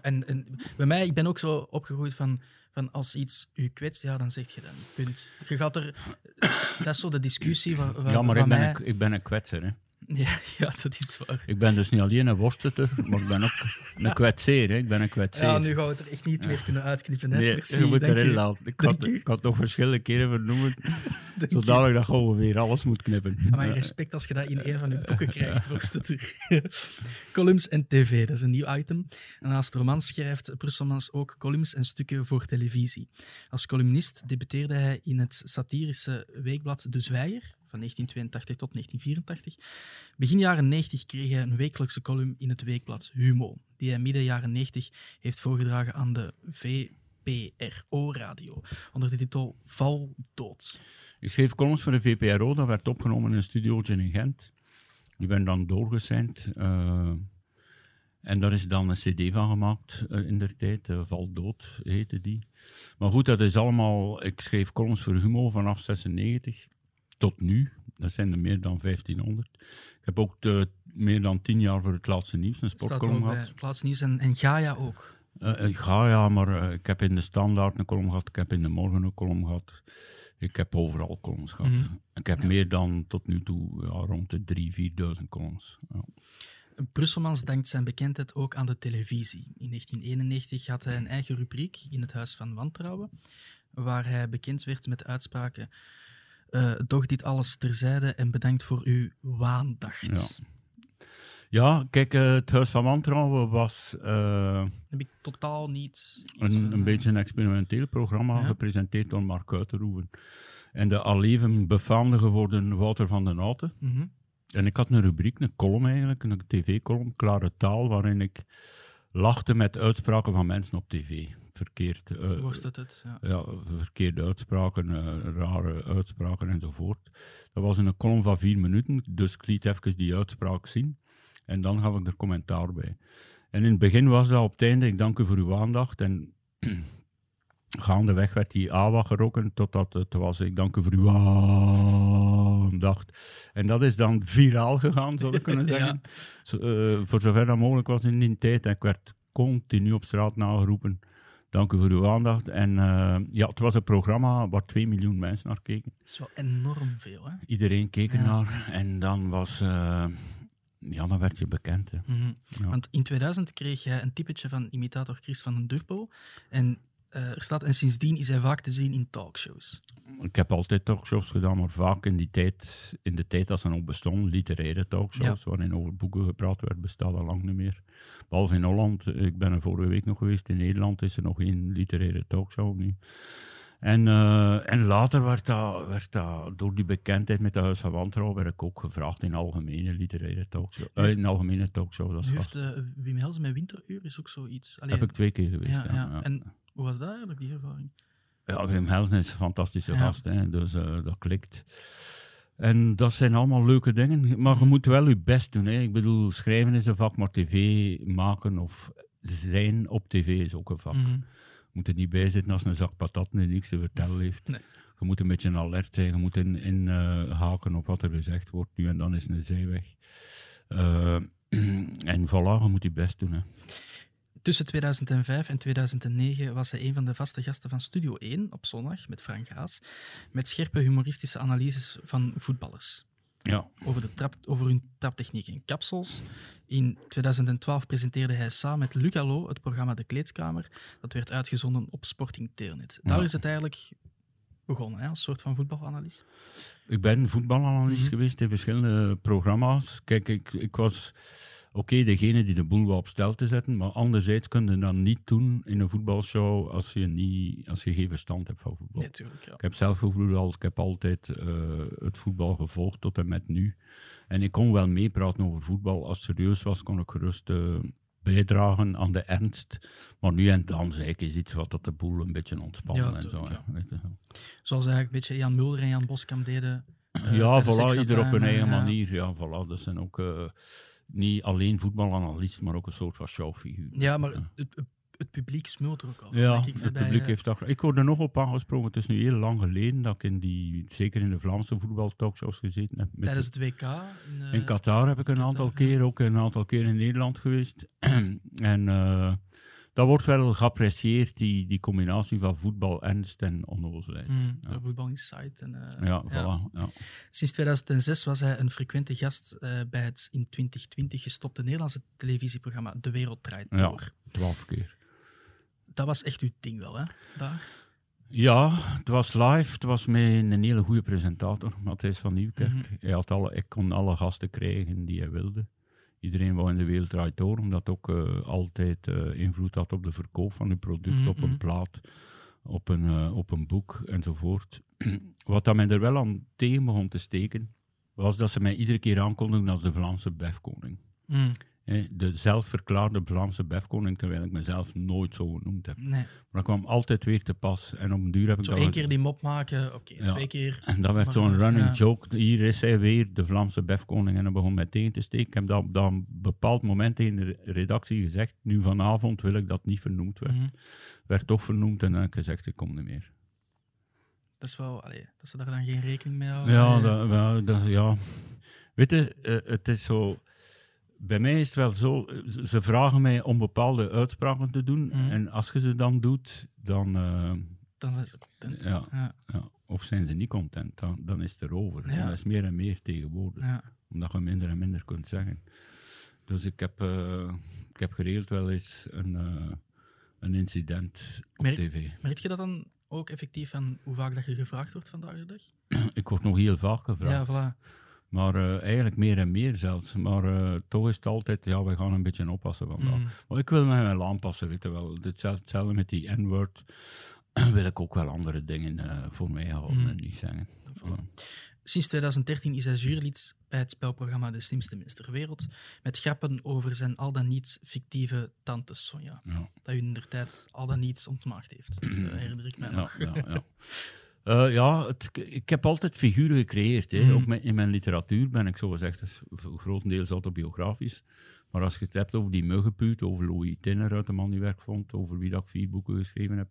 Speaker 1: en, en bij mij, ik ben ook zo opgegroeid van, van als iets u kwetst, ja, dan zeg je dat niet. Punt. Je gaat er... Dat is zo de discussie waar, waar,
Speaker 2: ja, maar ik ben,
Speaker 1: mij-
Speaker 2: een, ik ben een kwetser. Hè.
Speaker 1: Ja, ja, dat is waar.
Speaker 2: Ik ben dus niet alleen een worsteter, maar ik ben ook een kwetseer. Hè. Ik ben een kwetseer.
Speaker 1: Ja, nu gaan we het er echt niet meer kunnen uitknippen. Hè?
Speaker 2: Nee,
Speaker 1: Merci,
Speaker 2: je moet erin laten. Ik had, ik had het nog verschillende keren vernoemen,
Speaker 1: u.
Speaker 2: zodanig dat je ongeveer alles moet knippen.
Speaker 1: Maar
Speaker 2: Ja.
Speaker 1: respect als je dat in een van je boeken krijgt, voorzitter. columns en tv, dat is een nieuw item. En naast romans schrijft Brusselmans ook columns en stukken voor televisie. Als columnist debuteerde hij in het satirische weekblad De Zwijger van 1982 tot 1984. Begin jaren 90 kreeg hij een wekelijkse column in het weekblad Humo, die hij midden jaren 90 heeft voorgedragen aan de VPRO-radio, onder de titel Val dood.
Speaker 2: Ik schreef columns voor de VPRO, dat werd opgenomen in een studiootje in Gent. Die werden dan doorgesend. eh, en daar is dan een cd van gemaakt eh, in der tijd. eh, Val dood heette die. Maar goed, dat is allemaal... Ik schreef columns voor Humo vanaf 96 tot nu. Dat zijn er meer dan 1500. Ik heb ook de, meer dan tien jaar voor het laatste nieuws een sportcolumn gehad.
Speaker 1: het laatste nieuws en, en Gaia ook.
Speaker 2: Eh, ik ga ja, maar eh, ik heb in de Standaard een column gehad, ik heb in de Morgen een column gehad. Ik heb overal columns gehad.
Speaker 1: Mhm.
Speaker 2: Ik heb
Speaker 1: Ja.
Speaker 2: meer dan tot nu toe ja, rond de 3.000, 4.000 columns. Ja.
Speaker 1: Brusselmans dankt zijn bekendheid ook aan de televisie. In 1991 had hij een eigen rubriek in het Huis van Wantrouwen, waar hij bekend werd met uitspraken eh, doch dit alles terzijde en bedankt voor uw waandacht.
Speaker 2: Ja. Ja, kijk, eh, het Huis van Wantrouwen was eh,
Speaker 1: Heb ik totaal niet...
Speaker 2: een, een beetje een experimenteel programma,
Speaker 1: Ja.
Speaker 2: gepresenteerd door Mark Uiterhoeven. En de al even befaamde geworden Wouter van den Houten.
Speaker 1: mhm.
Speaker 2: En ik had een rubriek, een column eigenlijk, een tv-column, Klare Taal, waarin ik lachte met uitspraken van mensen op tv. Verkeerd, eh,
Speaker 1: was dat het? Ja.
Speaker 2: ja, verkeerde uitspraken, eh, rare uitspraken enzovoort. Dat was in een column van vier minuten, dus ik liet even die uitspraak zien. En dan gaf ik er commentaar bij. En in het begin was dat op het einde, ik dank u voor uw aandacht. En gaandeweg werd die awa gerokken totdat het was, ik dank u voor uw aandacht. En dat is dan viraal gegaan, zou ik kunnen zeggen. Zo, eh, voor zover dat mogelijk was in die tijd. En ik werd continu op straat nageroepen. Dank u voor uw aandacht. En uh, ja, het was een programma waar 2 miljoen mensen naar keken.
Speaker 1: Dat is wel enorm veel, hè?
Speaker 2: Iedereen keek ernaar. En dan was... Uh, ja, dan werd je bekend. Hè.
Speaker 1: Mm -hmm. ja. Want in 2000 kreeg jij een typetje van imitator Chris van den Durpo. En er staat, en sindsdien is hij vaak te zien in talkshows.
Speaker 2: Ik heb altijd talkshows gedaan, maar vaak in, die tijd, in de tijd dat ze nog bestonden, literaire talkshows, ja. waarin over boeken gepraat werd, bestaat al lang niet meer. Behalve in Holland, ik ben er vorige week nog geweest, in Nederland is er nog geen literaire talkshow nu. En, uh, en later werd dat, werd dat, door die bekendheid met de Huis van Wantrouwen, werd ik ook gevraagd in algemene literaire talkshow. Uh, in algemene talkshow. Dat
Speaker 1: heeft uh, Wim Helsen met Winteruur is ook zoiets.
Speaker 2: Allee, Heb ik twee keer geweest, ja. ja,
Speaker 1: ja. En hoe was dat eigenlijk, die ervaring?
Speaker 2: Ja, Wim Helsen is een fantastische ja. gast, hè, dus uh, dat klikt. En dat zijn allemaal leuke dingen, maar je moet wel je best doen. Hè. Ik bedoel, schrijven is een vak, maar tv maken of zijn op tv is ook een vak. Mm -hmm. Je moet er niet bij zitten als een zak patatten die niks te vertellen heeft.
Speaker 1: Nee.
Speaker 2: Je moet een beetje alert zijn, je moet in, in uh, haken op wat er gezegd wordt. Nu en dan is een zijweg. Uh, en voilà, je moet je best doen. Hè.
Speaker 1: Tussen 2005 en 2009 was hij een van de vaste gasten van Studio 1 op zondag met Frank Haas, met scherpe humoristische analyses van voetballers.
Speaker 2: Ja.
Speaker 1: Over, de trap, over hun traptechniek in kapsels. In 2012 presenteerde hij samen met Luc Allo het programma De Kleedkamer. Dat werd uitgezonden op Sporting Telenet. Daar ja. is het eigenlijk begonnen, hè, als soort van voetbalanalist.
Speaker 2: Ik ben voetbalanalist mm -hmm. geweest in verschillende programma's. Kijk, ik, ik was okay, degene die de boel wou op stel te zetten, maar anderzijds kun je dat niet doen in een voetbalshow als je, niet, als je geen verstand hebt van voetbal.
Speaker 1: Nee, tuurlijk, ja.
Speaker 2: Ik heb zelf gevoetbald, ik heb altijd uh, het voetbal gevolgd tot en met nu. En ik kon wel meepraten over voetbal. Als het serieus was, kon ik gerust uh, bijdragen aan de ernst. Maar nu en dan zei ik eens iets wat dat de boel een beetje ontspannen
Speaker 1: ja,
Speaker 2: en zo.
Speaker 1: Ja.
Speaker 2: Weet je.
Speaker 1: Zoals eigenlijk een beetje Jan Mulder en Jan Boskamp deden.
Speaker 2: Uh, ja, voilà, ieder op hun eigen manier. Ja, voilà, dat zijn ook niet alleen voetbalanalist, maar ook een soort van showfiguur.
Speaker 1: Ja, maar ja. Het, het, publiek smult er ook al.
Speaker 2: Ja,
Speaker 1: denk ik,
Speaker 2: het publiek uh... heeft dat. Ik word er nog op aangesproken. Het is nu heel lang geleden dat ik in die, zeker in de Vlaamse voetbaltalkshows gezeten heb.
Speaker 1: Tijdens het WK?
Speaker 2: In, uh... in Qatar heb ik een aantal keer, ook een aantal keer in Nederland geweest. en uh, dat wordt wel geapprecieerd, die, die combinatie van voetbal, ernst en onnozelheid.
Speaker 1: Mm, ja. Voetbal Insight. En, uh,
Speaker 2: ja, voilà, ja.
Speaker 1: Sinds 2006 was hij een frequente gast uh, bij het in 2020 gestopte Nederlandse televisieprogramma De Wereld Draait Door.
Speaker 2: Ja, twaalf keer.
Speaker 1: Dat was echt uw ding wel, hè? Daar?
Speaker 2: Ja, het was live. Het was met een hele goede presentator, Matthijs van Nieuwkerk. Mm -hmm. hij had alle, ik kon alle gasten krijgen die hij wilde. Iedereen wou in de wereld draait door, omdat ook uh, altijd uh, invloed had op de verkoop van uw product, op een plaat, op een, uh, op een boek enzovoort. Wat dat mij er wel aan tegen begon te steken, was dat ze mij iedere keer aankondigden als de Vlaamse befkoning.
Speaker 1: Mm.
Speaker 2: De zelfverklaarde Vlaamse befkoning, terwijl ik mezelf nooit zo genoemd heb.
Speaker 1: Nee.
Speaker 2: Maar dat kwam altijd weer te pas. En op een duur heb ik
Speaker 1: zo één keer die mop maken, oké, okay, ja. twee keer...
Speaker 2: En dat werd zo'n running ja. joke. Hier is hij weer, de Vlaamse befkoning. En dat begon meteen te steken. Ik heb dat op een bepaald moment in de redactie gezegd. Nu vanavond wil ik dat niet vernoemd werd.
Speaker 1: Mm-hmm.
Speaker 2: Werd toch vernoemd en dan heb ik gezegd, ik kom niet meer.
Speaker 1: Dat is wel... Allee, dat ze daar dan geen rekening mee houden.
Speaker 2: Ja, dat, wel, dat, ja. Weet je, uh, het is zo bij mij is het wel zo, ze vragen mij om bepaalde uitspraken te doen.
Speaker 1: Mhm.
Speaker 2: Mm. En als je ze dan doet, dan. Uh,
Speaker 1: dan is het content.
Speaker 2: Ja, ja. ja, Of zijn ze niet content, dan, dan is het erover.
Speaker 1: Ja.
Speaker 2: Dat is meer en meer tegenwoordig. Omdat je minder en minder kunt zeggen. Dus ik heb, uh, ik heb geregeld wel eens een, uh, een incident op
Speaker 1: merk,
Speaker 2: tv.
Speaker 1: Merk je dat dan ook effectief aan hoe vaak dat je gevraagd wordt vandaag de dag?
Speaker 2: ik word nog heel vaak gevraagd.
Speaker 1: Ja, voilà.
Speaker 2: Maar uh, eigenlijk meer en meer zelfs. Maar uh, toch is het altijd, ja, we gaan een beetje oppassen vandaag.
Speaker 1: Mm.
Speaker 2: Maar ik wil me wel aanpassen, weet je wel. Hetzelfde met die N-word. wil ik ook wel andere dingen uh, voor mij houden
Speaker 1: Mm.
Speaker 2: en niet zeggen.
Speaker 1: Voilà. Sinds 2013 is hij jurylid bij het spelprogramma De Slimste Mens ter Wereld. Met grappen over zijn al dan niet fictieve tante Sonja.
Speaker 2: Ja.
Speaker 1: Dat u in der tijd al dan niet ontmaagd heeft. Dat herinner ik mij
Speaker 2: ja,
Speaker 1: nog.
Speaker 2: Ja, ja. Uh, ja, het, ik heb altijd figuren gecreëerd. Hè.
Speaker 1: Mhm.
Speaker 2: Ook in mijn literatuur ben ik zo gezegd, grotendeels autobiografisch. Maar als je het hebt over die muggenpuut, over Louis Tinner uit de man die werk vond, over wie dat ik vier boeken geschreven heb,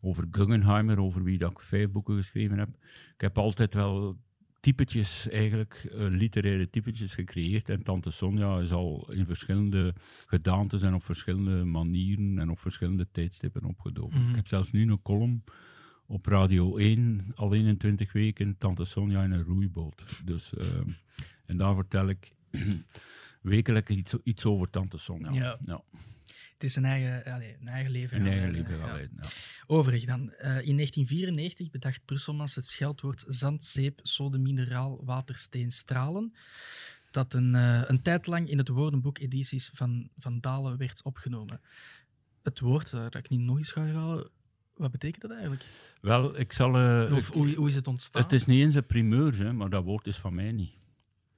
Speaker 2: over Guggenheimer, over wie dat ik vijf boeken geschreven heb. Ik heb altijd wel typetjes, eigenlijk, uh, literaire typetjes gecreëerd. En Tante Sonja is al in verschillende gedaantes en op verschillende manieren en op verschillende tijdstippen opgedoken.
Speaker 1: Mhm.
Speaker 2: Ik heb zelfs nu een column op Radio 1, al 21 weken, Tante Sonja in een roeiboot. Dus, eh, en daar vertel ik wekelijks iets, iets over Tante Sonja.
Speaker 1: Ja. Het is een eigen, een eigen leven.
Speaker 2: Een eigen leven
Speaker 1: ja.
Speaker 2: gaan leiden, ja.
Speaker 1: Overig dan. Eh, in 1994 bedacht Brusselmans het scheldwoord zand, zeep, sode, mineraal, water, steen, stralen. Dat een, eh, een tijd lang in het woordenboek-edities van, van Dalen werd opgenomen. Het woord, eh, dat ik niet nog eens ga herhalen, wat betekent dat eigenlijk?
Speaker 2: Wel, ik zal... eh,
Speaker 1: Of
Speaker 2: ik-
Speaker 1: hoe, hoe is het ontstaan?
Speaker 2: het is niet eens een primeur, hè, maar dat woord is van mij niet.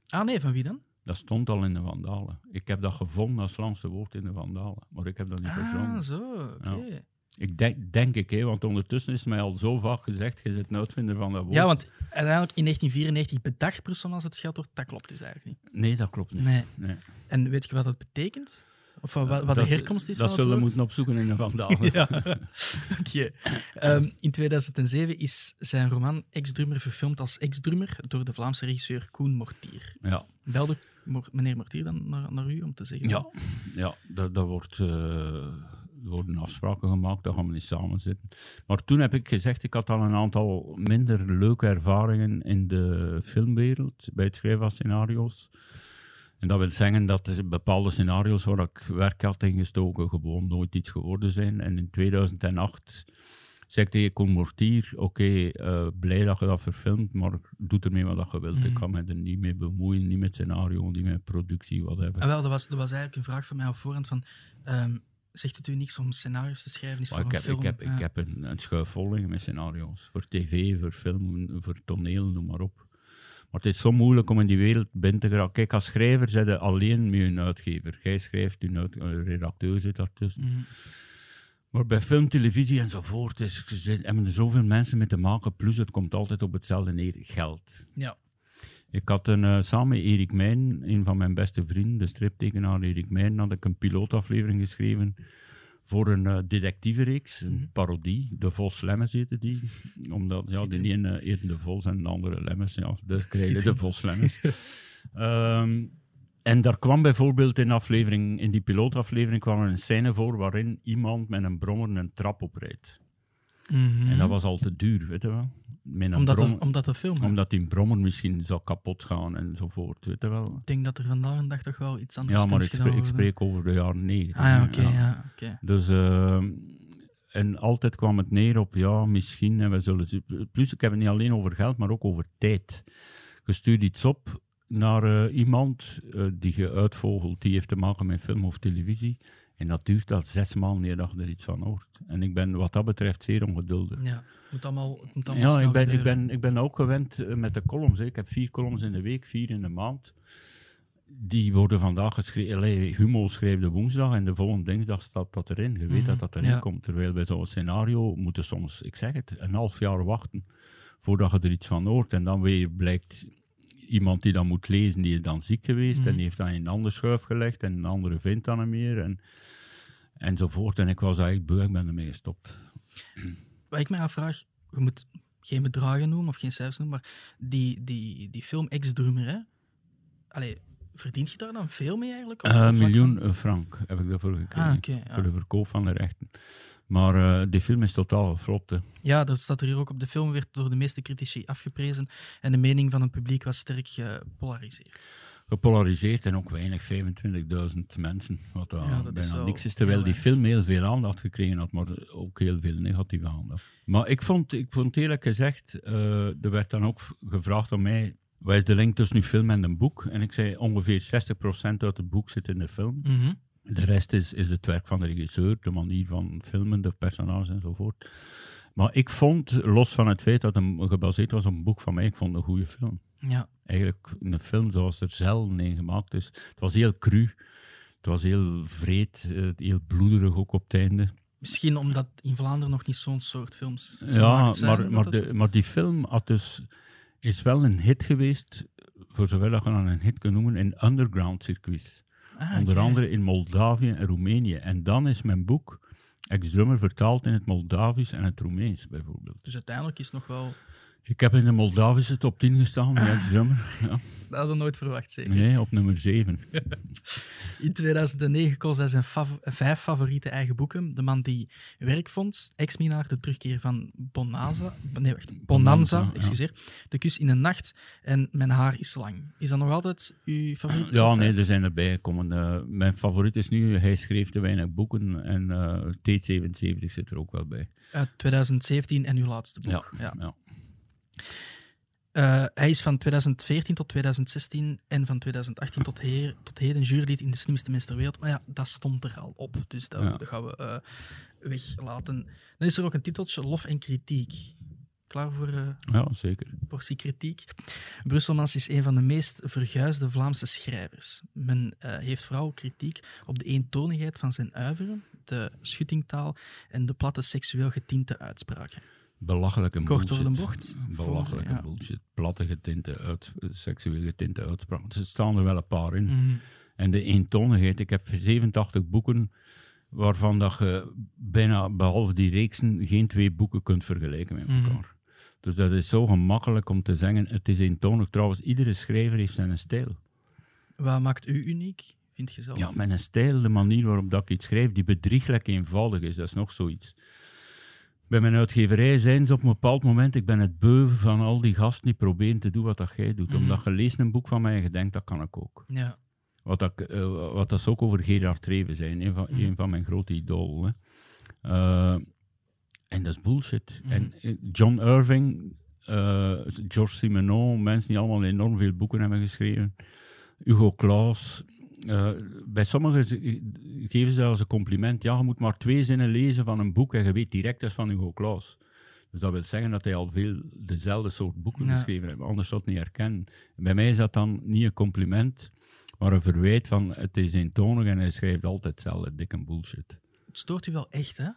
Speaker 1: Ah nee, van wie dan?
Speaker 2: Dat stond al in de Vandalen. Ik heb dat gevonden als Vlaamse woord in de Vandalen, maar ik heb dat niet
Speaker 1: Ah,
Speaker 2: verzonnen.
Speaker 1: zo, oké.
Speaker 2: Ik denk, denk ik, hè, want ondertussen is mij al zo vaak gezegd, je zit een uitvinder van dat woord.
Speaker 1: Ja, want uiteindelijk in 1994 bedacht Brusselmans het scheldwoord, dat klopt dus eigenlijk niet.
Speaker 2: Nee, dat klopt niet.
Speaker 1: Nee.
Speaker 2: Nee.
Speaker 1: En weet je wat dat betekent? Of wat, wat de
Speaker 2: Dat-
Speaker 1: herkomst is
Speaker 2: Dat
Speaker 1: van het
Speaker 2: zullen we moeten opzoeken in Vandalen.
Speaker 1: Ja, oké. Ehm, in 2007 is zijn roman Ex-drummer verfilmd als ex-drummer door de Vlaamse regisseur Koen Mortier.
Speaker 2: ja.
Speaker 1: Belde meneer Mortier dan naar, naar u om te zeggen?
Speaker 2: Ja, ja daar, wordt, eh, er worden afspraken gemaakt, daar gaan we niet samen zitten. Maar toen heb ik gezegd, ik had al een aantal minder leuke ervaringen in de filmwereld, bij het schrijven van scenario's. En dat wil zeggen dat er bepaalde scenario's waar ik werk had ingestoken gewoon nooit iets geworden zijn. En in 2008 zei ik tegen Koen Mortier, oké, eh, blij dat je dat verfilmt, maar doe ermee wat je wilt.
Speaker 1: Mhm.
Speaker 2: Ik kan me er niet mee bemoeien, niet met scenario, niet met productie, whatever.
Speaker 1: Ah, wel, dat, was, dat was eigenlijk een vraag van mij op voorhand van... ehm, zegt het u niks om scenario's te schrijven? Is voor
Speaker 2: ik heb,
Speaker 1: film?
Speaker 2: ik heb,
Speaker 1: Ja.
Speaker 2: ik heb een, een schuif vol met scenario's. Voor tv, voor film, voor toneel, noem maar op. Maar het is zo moeilijk om in die wereld binnen te geraken. Kijk, als schrijver zit je alleen met een uitgever. Jij schrijft, je een redacteur zit daartussen.
Speaker 1: Mhm.
Speaker 2: Maar bij film, televisie enzovoort is, hebben er zoveel mensen mee te maken. Plus, het komt altijd op hetzelfde neer: geld.
Speaker 1: Ja.
Speaker 2: Ik had een, eh, samen met Erik Mijn, een van mijn beste vrienden, de striptekenaar Erik Mijn, had ik een pilootaflevering geschreven voor een eh detectivereeks, een
Speaker 1: Mhm.
Speaker 2: parodie. De Vos Lemmens heette die. Omdat, ja, de ene heette de Vos en de andere Lemmens. Ja, dus krijg je de. Vos Lemmens. Ehm, en daar kwam bijvoorbeeld in, aflevering, in die pilootaflevering kwam er een scène voor waarin iemand met een brommer een trap oprijdt.
Speaker 1: Mhm.
Speaker 2: En dat was al te duur, weet je wel. Met een
Speaker 1: omdat,
Speaker 2: brom-
Speaker 1: te, omdat te filmen.
Speaker 2: omdat die brommer misschien zou kapot gaan enzovoort, weet je wel.
Speaker 1: Ik denk dat er vandaag een dag toch wel iets anders
Speaker 2: Ja, maar ik, spreek- ik spreek over de jaren negentig.
Speaker 1: Ah ja, oké, ja. oké.
Speaker 2: Dus, ehm, en altijd kwam het neer op, ja, misschien, en we zullen... Plus, ik heb het niet alleen over geld, maar ook over tijd. Je stuurt iets op naar eh, iemand eh, die je uitvogelt, die heeft te maken met film of televisie. En dat duurt al zes maanden dat je er iets van hoort. En ik ben wat dat betreft zeer ongeduldig.
Speaker 1: Ja, het moet allemaal, het moet allemaal
Speaker 2: Ja, ik ben, ik, ben, ik ben ook gewend eh, met de columns. Hè. Ik heb vier columns in de week, vier in de maand. Die worden vandaag geschreven. Humo schreef de woensdag en de volgende dinsdag staat dat erin. Je weet
Speaker 1: Mhm,
Speaker 2: dat dat erin
Speaker 1: ja.
Speaker 2: komt. Terwijl bij zo'n scenario moeten soms, ik zeg het, een half jaar wachten voordat je er iets van hoort. En dan weer blijkt iemand die dat moet lezen, die is dan ziek geweest
Speaker 1: Mhm.
Speaker 2: en die heeft dat in een andere schuif gelegd en een andere vindt dan niet meer. En, enzovoort. En ik was eigenlijk beu, ik ben ermee gestopt.
Speaker 1: Wat ik mij afvraag, je moet geen bedragen noemen of geen cijfers noemen, maar die, die, die film Ex-Drummer, hè? Allee, verdient je daar dan veel mee eigenlijk?
Speaker 2: Een
Speaker 1: wat
Speaker 2: miljoen eh, frank heb ik daarvoor gekregen.
Speaker 1: Ah, ja.
Speaker 2: Voor de verkoop van de rechten. Maar eh die film is totaal geflopt. hè.
Speaker 1: Ja, dat staat er hier ook op. De film werd door de meeste critici afgeprezen en de mening van het publiek was sterk gepolariseerd.
Speaker 2: Gepolariseerd en ook weinig, 25.000 mensen. Wat daar
Speaker 1: Ja, dat is
Speaker 2: bijna
Speaker 1: wel
Speaker 2: niks is. Terwijl die film heel veel aandacht gekregen had, maar ook heel veel negatieve aandacht. Maar ik vond, ik vond eerlijk gezegd, eh, er werd dan ook gevraagd aan mij. Wat is de link tussen uw film en een boek? En ik zei ongeveer 60% uit het boek zit in de film.
Speaker 1: Mhm.
Speaker 2: De rest is, is het werk van de regisseur, de manier van filmen, de personages enzovoort. Maar ik vond, los van het feit dat het gebaseerd was op een boek van mij, ik vond het een goede film.
Speaker 1: Ja,
Speaker 2: Eigenlijk een film zoals er zelden een gemaakt is. Het was heel cru, het was heel vreed, eh, heel bloederig ook op het einde.
Speaker 1: misschien omdat in Vlaanderen nog niet zo'n soort films
Speaker 2: Ja,
Speaker 1: gemaakt zijn.
Speaker 2: maar, maar, de, maar die film had dus, is wel een hit geweest, voor zover dat je dan een hit kunt noemen, in underground circuits. Ah, Onder andere in Moldavië en Roemenië. En dan is mijn boek ex-drummer vertaald in het Moldavisch en het Roemeens, bijvoorbeeld.
Speaker 1: Dus uiteindelijk is nog wel
Speaker 2: ik heb in de Moldavische top 10 gestaan, de ex-drummer. Ja.
Speaker 1: Dat hadden we nooit verwacht, zeker?
Speaker 2: Nee, op nummer 7.
Speaker 1: in 2009 koos hij zijn vijf favoriete eigen boeken. De man die werk vond, Ex-Minaar, De terugkeer van Bonanza, nee, wacht, Bonanza, excuseer, De kus in de nacht en Mijn haar is lang. Is dat nog altijd uw favoriet?
Speaker 2: Ja, nee, er zijn erbij gekomen. Uh, mijn favoriet is nu, hij schreef te weinig boeken en uh, T77 zit er ook wel bij.
Speaker 1: Uit 2017 en uw laatste boek.
Speaker 2: ja. ja.
Speaker 1: Uh, hij is van 2014 tot 2016 en van 2018 tot, heer, tot heden jurylid in de slimste mens ter wereld. Maar ja, dat stond er al op, dus dat, ja. gaan we uh, weglaten. Dan is er ook een titeltje, Lof en Kritiek. Klaar voor uh,
Speaker 2: ja, zeker.
Speaker 1: portie kritiek? Brusselmans is een van de meest verguisde Vlaamse schrijvers. Men heeft vooral kritiek op de eentonigheid van zijn uiveren, de schuttingtaal en de platte seksueel getinte uitspraken.
Speaker 2: Belachelijke Kort
Speaker 1: bullshit. over de bocht.
Speaker 2: Belachelijke ja. bullshit. Platte getinte, uit, seksueel getinte uitspraken. Er staan er wel een paar in. Mm. En de eentonigheid. Ik heb 87 boeken waarvan dat je bijna, behalve die reeksen, geen twee boeken kunt vergelijken met mhm. elkaar. Dus dat is zo gemakkelijk om te zeggen. Het is eentonig. Trouwens, iedere schrijver heeft zijn stijl.
Speaker 1: Wat maakt u uniek, vind je zelf?
Speaker 2: Ja, mijn stijl, de manier waarop dat ik iets schrijf, die bedrieglijk eenvoudig is. Dat is nog zoiets. Bij mijn uitgeverij zijn ze op een bepaald moment, ik ben het beu van al die gasten die proberen te doen wat dat jij doet. Mhm. Omdat je leest een boek van mij en je denkt, dat kan ik ook.
Speaker 1: Ja.
Speaker 2: Wat, dat, uh, wat dat ook over Gerard Treven zijn, een van, mhm. een van mijn grote idolen. Uh, en dat is bullshit. Mhm. En eh, John Irving, George Simenon, mensen die allemaal enorm veel boeken hebben geschreven. Hugo Claus, uh, bij sommigen geven ze als een compliment. Ja, je moet maar twee zinnen lezen van een boek en je weet direct dat is van Hugo Claus. Dus dat wil zeggen dat hij al veel dezelfde soort boeken geschreven heeft. Anders zou het niet herkennen. bij mij is dat dan niet een compliment, maar een verwijt van het is eentonig en hij schrijft altijd hetzelfde, dikke bullshit.
Speaker 1: Het stoort u wel echt, hè?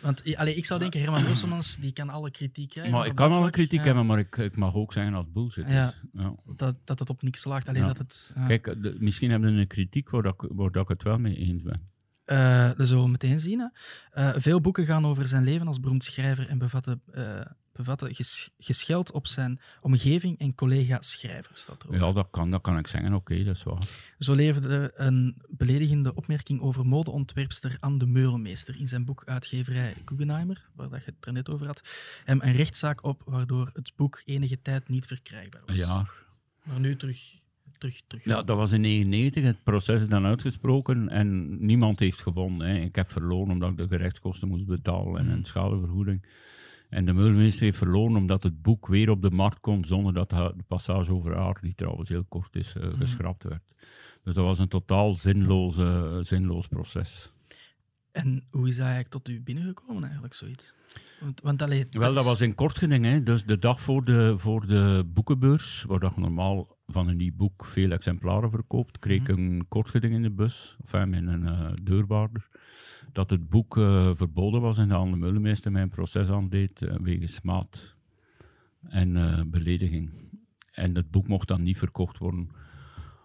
Speaker 1: Want allee, ik zou denken, Herman Brusselmans die kan alle kritiek krijgen.
Speaker 2: Maar ik kan alle kritiek hebben, maar ik, ik mag ook zeggen dat het bullshit
Speaker 1: ja, is. Ja. Dat, dat het op niks slaagt. Alleen dat het,
Speaker 2: Kijk, misschien hebben we een kritiek waar, dat, waar dat ik het wel mee eens ben.
Speaker 1: Uh, dat zullen we meteen zien. Uh, veel boeken gaan over zijn leven als beroemd schrijver en bevatten uh, bevatten ges gescheld op zijn omgeving en collega-schrijvers. Dat
Speaker 2: ja, dat kan, dat kan ik zeggen. Oké, dat is waar.
Speaker 1: Zo leverde een beledigende opmerking over modeontwerpster Anne de Meulemeester in zijn boek Uitgeverij Guggenheimer, waar dat je het er net over had, hem een rechtszaak op, waardoor het boek enige tijd niet verkrijgbaar was.
Speaker 2: Een jaar.
Speaker 1: Maar nu terug Terug, terug.
Speaker 2: Ja, dat was in 1999. Het proces is dan uitgesproken en niemand heeft gewonnen. Hè. Ik heb verloren omdat ik de gerechtskosten moest betalen en een mm. schadevergoeding. En de meulmeester heeft verloren omdat het boek weer op de markt komt zonder dat de passage over haar, die trouwens heel kort is, uh, geschrapt werd. Dus dat was een totaal zinloze, zinloos proces.
Speaker 1: En hoe is dat eigenlijk tot u binnengekomen, eigenlijk, zoiets? Want, want allee,
Speaker 2: Wel, dat was in geding, hè. dus de dag voor de, voor de boekenbeurs, waar dat normaal van een nieuw boek veel exemplaren verkoopt, kreeg ik mm een kortgeding in de bus, of in een uh, deurwaarder dat het boek uh, verboden was en de Anne Mullenmeester mijn proces aandeed uh, wegens maat en belediging. En het boek mocht dan niet verkocht worden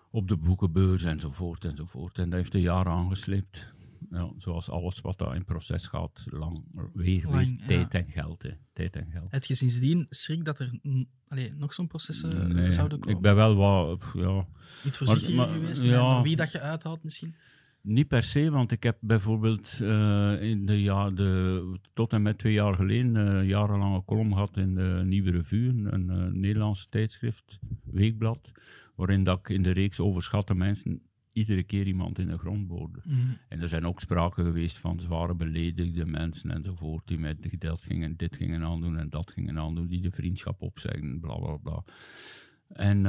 Speaker 2: op de boekenbeurs enzovoort enzovoort. En dat heeft een jaar aangesleept. Ja, zoals alles wat daar in proces gaat, lang, weer, weer tijd, en geld, hè. tijd en geld.
Speaker 1: Heb je sindsdien schrik dat er allee, nog zo'n processen nee, zouden komen?
Speaker 2: Ik ben wel wat... Ja.
Speaker 1: Iets voorzichtiger geweest, ja, wie dat je uithaalt misschien?
Speaker 2: Niet per se, want ik heb bijvoorbeeld uh, in de, ja, de, tot en met twee jaar geleden uh, jarenlange column gehad in de Nieuwe Revue, een, een uh, Nederlandse tijdschrift, weekblad, waarin dat ik in de reeks overschatte mensen iedere keer iemand in de grond boorde. Mm. En er zijn ook sprake geweest van zware beledigde mensen enzovoort, die met gedeeld gingen, dit gingen aandoen en dat gingen aandoen, die de vriendschap opzegden, bla bla bla. En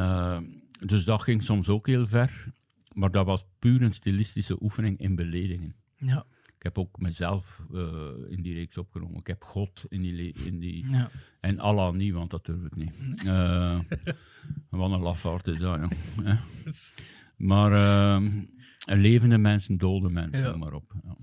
Speaker 2: dus dat ging soms ook heel ver. Maar dat was puur een stilistische oefening in beledigingen.
Speaker 1: Ja.
Speaker 2: Ik heb ook mezelf uh, in die reeks opgenomen. Ik heb God in die... In die ja. En Allah niet, want dat durf ik niet. Uh, wat een lafaard is dat, ja. Maar uh, levende mensen, dode mensen, ja. maar op. Ja.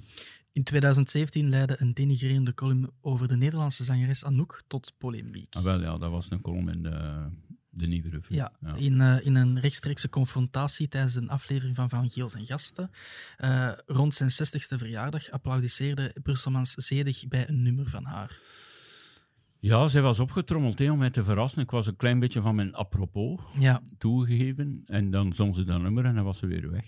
Speaker 1: In 2017 leidde een denigrerende column over de Nederlandse zangeres Anouk tot polemiek.
Speaker 2: Ah, wel ja, dat was een column in de De nieuwe revue.
Speaker 1: Ja, In, uh, in een rechtstreekse confrontatie tijdens een aflevering van Van Giels en Gasten. Uh, rond zijn 60ste verjaardag applaudisseerde Brusselmans zedig bij een nummer van haar.
Speaker 2: Ja, zij was opgetrommeld om mij te verrassen. Ik was een klein beetje van mijn apropos
Speaker 1: ja.
Speaker 2: toegegeven. En dan zong ze dat nummer en dan was ze weer weg.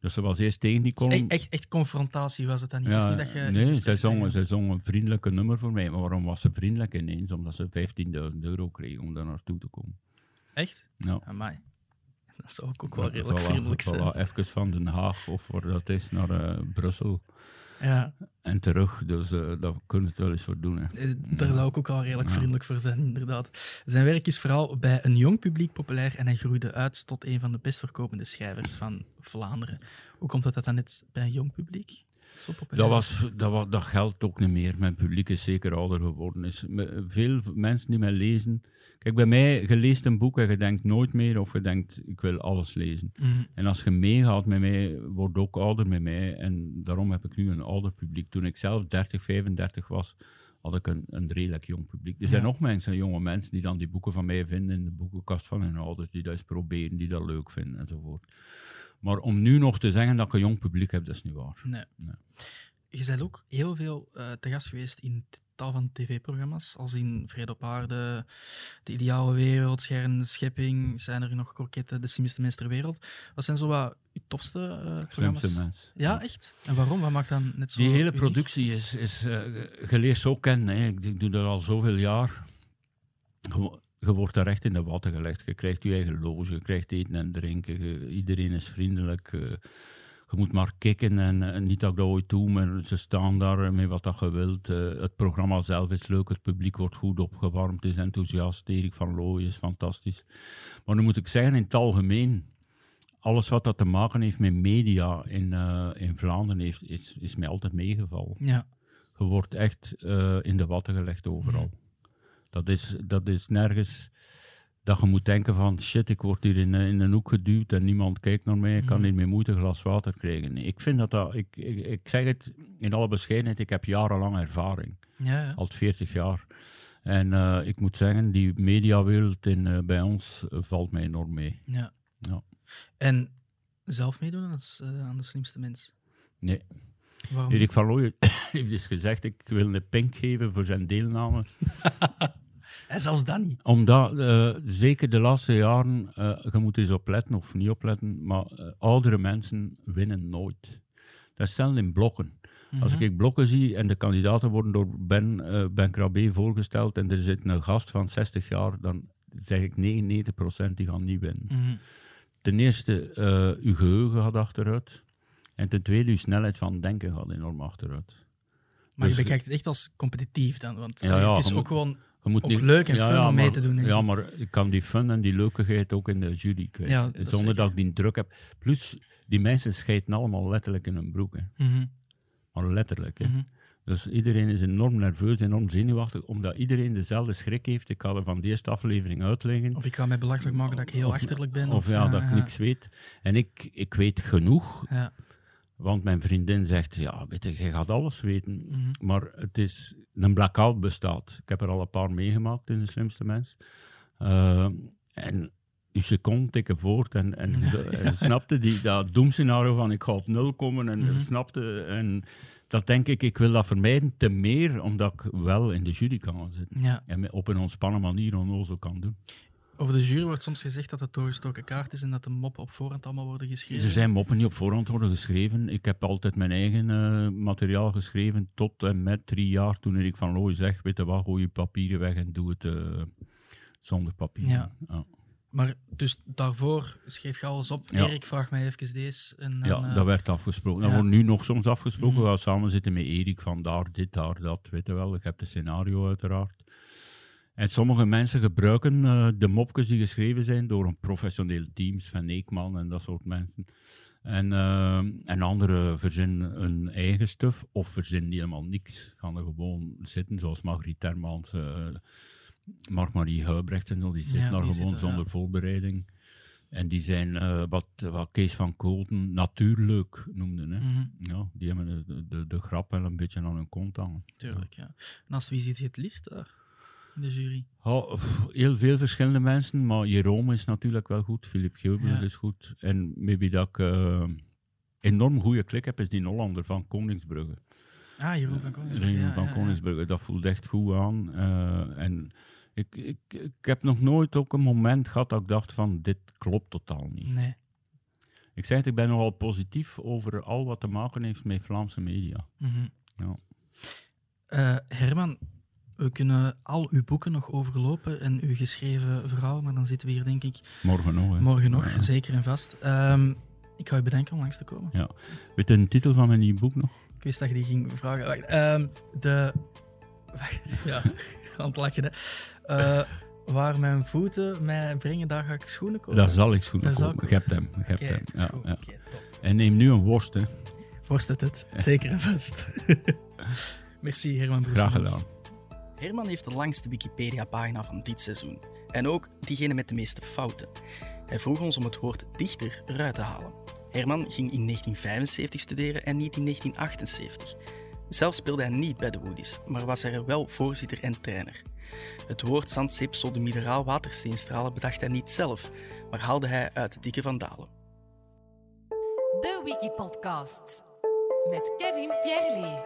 Speaker 2: Dus ze was eerst tegen die column.
Speaker 1: Echt, echt confrontatie was het dan niet? Ja, niet dat je
Speaker 2: nee, zij zong, zij zong een vriendelijke nummer voor mij. Maar waarom was ze vriendelijk ineens? Omdat ze 15.000 euro kreeg om daar naartoe te komen.
Speaker 1: Echt?
Speaker 2: Ja.
Speaker 1: Amai. Dat zou ook, ook wel redelijk vriendelijk zijn.
Speaker 2: Voilà, even van Den Haag of waar dat is naar uh, Brussel.
Speaker 1: Ja.
Speaker 2: En terug, dus uh, daar kunnen we het wel eens voor doen. Hè.
Speaker 1: Eh, daar zou ik ook al redelijk vriendelijk voor zijn, inderdaad. Zijn werk is vooral bij een jong publiek populair en hij groeide uit tot een van de best verkopende schrijvers van Vlaanderen. Hoe komt het dat dan net bij een jong publiek?
Speaker 2: Dat, was, dat, was, dat geldt ook niet meer. Mijn publiek is zeker ouder geworden. Is, veel mensen die mij lezen. Kijk, bij mij, je leest een boek en je denkt nooit meer of je denkt, ik wil alles lezen.
Speaker 1: Mhm.
Speaker 2: En als je meegaat met mij, wordt ook ouder met mij. En daarom heb ik nu een ouder publiek. Toen ik zelf 30, 35 was, had ik een, een redelijk jong publiek. Er zijn nog mensen, jonge mensen, die dan die boeken van mij vinden in de boekenkast van hun ouders, die dat eens proberen, die dat leuk vinden enzovoort. Maar om nu nog te zeggen dat ik een jong publiek heb, dat is niet waar.
Speaker 1: Nee. Je bent ook heel veel uh, te gast geweest in tal van tv-programma's, als in Vrede op Aarde, De Ideale Wereld, Schern, Schepping, zijn er nog kroketten, De Slimste Mens ter Wereld. Wat zijn zo wat je tofste uh, programma's?
Speaker 2: Slimste mens.
Speaker 1: Ja, echt? En waarom? Wat maakt dan net zo
Speaker 2: Die hele
Speaker 1: uniek?
Speaker 2: productie is, is uh, je leert zo kennen. Hè. Ik, ik, doe dat al zoveel jaar je wordt daar echt in de watten gelegd. Je krijgt je eigen loge, je krijgt eten en drinken. iedereen is vriendelijk. Je, je moet maar kicken en, niet dat ik dat ooit doe, maar ze staan daar met wat dat je wilt. Uh, het programma zelf is leuk, het publiek wordt goed opgewarmd, is enthousiast. Erik van Looy is fantastisch. Maar nu moet ik zeggen, in het algemeen, alles wat dat te maken heeft met media in, uh, in Vlaanderen, heeft, is, is mij altijd meegevallen.
Speaker 1: Ja.
Speaker 2: Je wordt echt in de watten gelegd overal. Mm. Dat is, dat is nergens dat je moet denken van shit, ik word hier in, in een hoek geduwd en niemand kijkt naar mij, ik kan niet meer moeite een glas water krijgen. Ik vind dat dat, ik, ik, ik, zeg het in alle bescheidenheid, ik heb jarenlang ervaring.
Speaker 1: Ja, ja.
Speaker 2: Al 40 jaar. En uh, ik moet zeggen, die mediawereld in, uh, bij ons uh, valt mij enorm mee.
Speaker 1: Ja.
Speaker 2: ja.
Speaker 1: En zelf meedoen als, aan de slimste mens?
Speaker 2: Nee.
Speaker 1: Waarom?
Speaker 2: Erik van Looy heeft dus gezegd, ik wil een pink geven voor zijn deelname.
Speaker 1: En zelfs dat niet.
Speaker 2: Omdat, uh, zeker de laatste jaren, uh, je moet eens opletten of niet opletten, maar uh, oudere mensen winnen nooit. Dat zelfs in blokken. Mm -hmm. Als ik blokken zie en de kandidaten worden door Ben, ben Krabbe voorgesteld en er zit een gast van 60 jaar, dan zeg ik 99% die gaan niet winnen.
Speaker 1: Mm -hmm.
Speaker 2: Ten eerste, uw geheugen gaat achteruit. En ten tweede, uw snelheid van denken gaat enorm achteruit.
Speaker 1: Maar dus, je bekijkt het echt als competitief dan, want
Speaker 2: ja, ja,
Speaker 1: het is ook
Speaker 2: moet,
Speaker 1: gewoon
Speaker 2: je moet
Speaker 1: ook
Speaker 2: niet,
Speaker 1: leuk en
Speaker 2: ja,
Speaker 1: fun
Speaker 2: ja,
Speaker 1: om
Speaker 2: maar,
Speaker 1: mee te doen.
Speaker 2: Ja, maar ik kan die fun en die leukigheid ook in de jury kwijt.
Speaker 1: Ja, dat
Speaker 2: Zonder dat ik die druk heb. Plus, die mensen scheiden allemaal letterlijk in hun broek. Hè.
Speaker 1: Mm -hmm.
Speaker 2: Maar letterlijk. Hè.
Speaker 1: Mm -hmm.
Speaker 2: Dus iedereen is enorm nerveus, enorm zenuwachtig, omdat iedereen dezelfde schrik heeft. Ik ga er van de eerste aflevering uitleggen.
Speaker 1: Of ik ga mij belachelijk maken dat ik heel
Speaker 2: of,
Speaker 1: achterlijk ben.
Speaker 2: Of,
Speaker 1: Of,
Speaker 2: ja, dat ik niks weet. En ik, ik weet genoeg.
Speaker 1: Ja.
Speaker 2: Want mijn vriendin zegt, ja, weet je, je gaat alles weten.
Speaker 1: Mm -hmm.
Speaker 2: Maar het is, een blackout bestaat. Ik heb er al een paar meegemaakt in De Slimste Mens. Uh, en je seconde tikken voort en, en,
Speaker 1: Ja, ja.
Speaker 2: snapte die, dat doemscenario van ik ga op nul komen en
Speaker 1: Mhm.
Speaker 2: snapte. En dat denk ik, ik wil dat vermijden, te meer omdat ik wel in de jury kan zitten.
Speaker 1: Ja.
Speaker 2: En op een ontspannen manier onnozel kan doen.
Speaker 1: Over de jury wordt soms gezegd dat het doorgestoken kaart is en dat de moppen op voorhand allemaal worden geschreven.
Speaker 2: Er zijn moppen die op voorhand worden geschreven. Ik heb altijd mijn eigen eh, materiaal geschreven tot en met drie jaar. Toen ik van Looy zeg, weet je wat, gooi je papieren weg en doe het eh, zonder papier.
Speaker 1: Ja. Maar dus daarvoor schreef je alles op.
Speaker 2: Ja.
Speaker 1: Erik, vraag mij even deze. En
Speaker 2: Ja,
Speaker 1: eh,
Speaker 2: dat werd afgesproken. Dat wordt nu nog soms afgesproken.
Speaker 1: Mhm.
Speaker 2: We gaan samen zitten met Erik van daar, dit, daar, dat. Weet je wel, ik heb het scenario uiteraard. En sommige mensen gebruiken eh, de mopjes die geschreven zijn door een professioneel team, Sven Eekman en dat soort mensen. En, eh, en anderen verzinnen hun eigen stuff of verzinnen helemaal niks. Gaan er gewoon zitten, zoals Margriet Termans, eh Mark-Marie Huibrecht en zo. Die zitten daar gewoon zonder
Speaker 1: ja.
Speaker 2: voorbereiding. En die zijn, wat, wat Kees van Koolten natuurlijk noemde. Hè.
Speaker 1: mhm,
Speaker 2: Ja, die hebben de, de, de grap wel een beetje aan hun kont hangen.
Speaker 1: tuurlijk, ja. En als wie zit je het liefst daar? In de jury?
Speaker 2: Oh, heel veel verschillende mensen, maar Jerome is natuurlijk wel goed. Philip Gilbert is goed. En maybe dat ik uh, enorm goede klik heb, is die Hollander van Koningsbrugge.
Speaker 1: Ah, Jeroen van Koningsbrugge. Ja,
Speaker 2: van Koningsbrugge, dat voelt echt goed aan. Uh, en ik, ik, ik heb nog nooit ook een moment gehad dat ik dacht van, dit klopt totaal niet.
Speaker 1: Nee.
Speaker 2: Ik zeg het, ik ben nogal positief over al wat te maken heeft met Vlaamse media.
Speaker 1: Mm -hmm.
Speaker 2: ja.
Speaker 1: Uh, Herman, we kunnen al uw boeken nog overlopen en uw geschreven verhaal, maar dan zitten we hier denk ik...
Speaker 2: Morgen nog. Hè.
Speaker 1: Morgen nog, ja. zeker en vast. Um, ik ga u bedenken om langs te komen.
Speaker 2: Ja. Weet je de titel van mijn nieuwe boek nog?
Speaker 1: Ik wist dat je die ging vragen. Wacht, um, de... Wacht, ja, aan het lachen, hè. Uh, waar mijn voeten mij brengen, daar ga ik schoenen kopen.
Speaker 2: Daar zal ik schoenen daar kopen. Je hebt hem. Je hebt
Speaker 1: okay,
Speaker 2: hem. Ja,
Speaker 1: goed,
Speaker 2: ja.
Speaker 1: Okay,
Speaker 2: en neem nu een worst, hè.
Speaker 1: Worst het het, zeker en vast. Merci Herman
Speaker 2: Graag gedaan.
Speaker 1: Herman heeft de langste Wikipedia-pagina van dit seizoen. En ook diegene met de meeste fouten. Hij vroeg ons om het woord dichter eruit te halen. Herman ging in 1975 studeren en niet in 1978. Zelf speelde hij niet bij de Woodies, maar was er wel voorzitter en trainer. Het woord zandzeepsel de mineraal watersteenstralen bedacht hij niet zelf, maar haalde hij uit de dikke van Dalen.
Speaker 3: De Wikipodcast met Kevin Pierre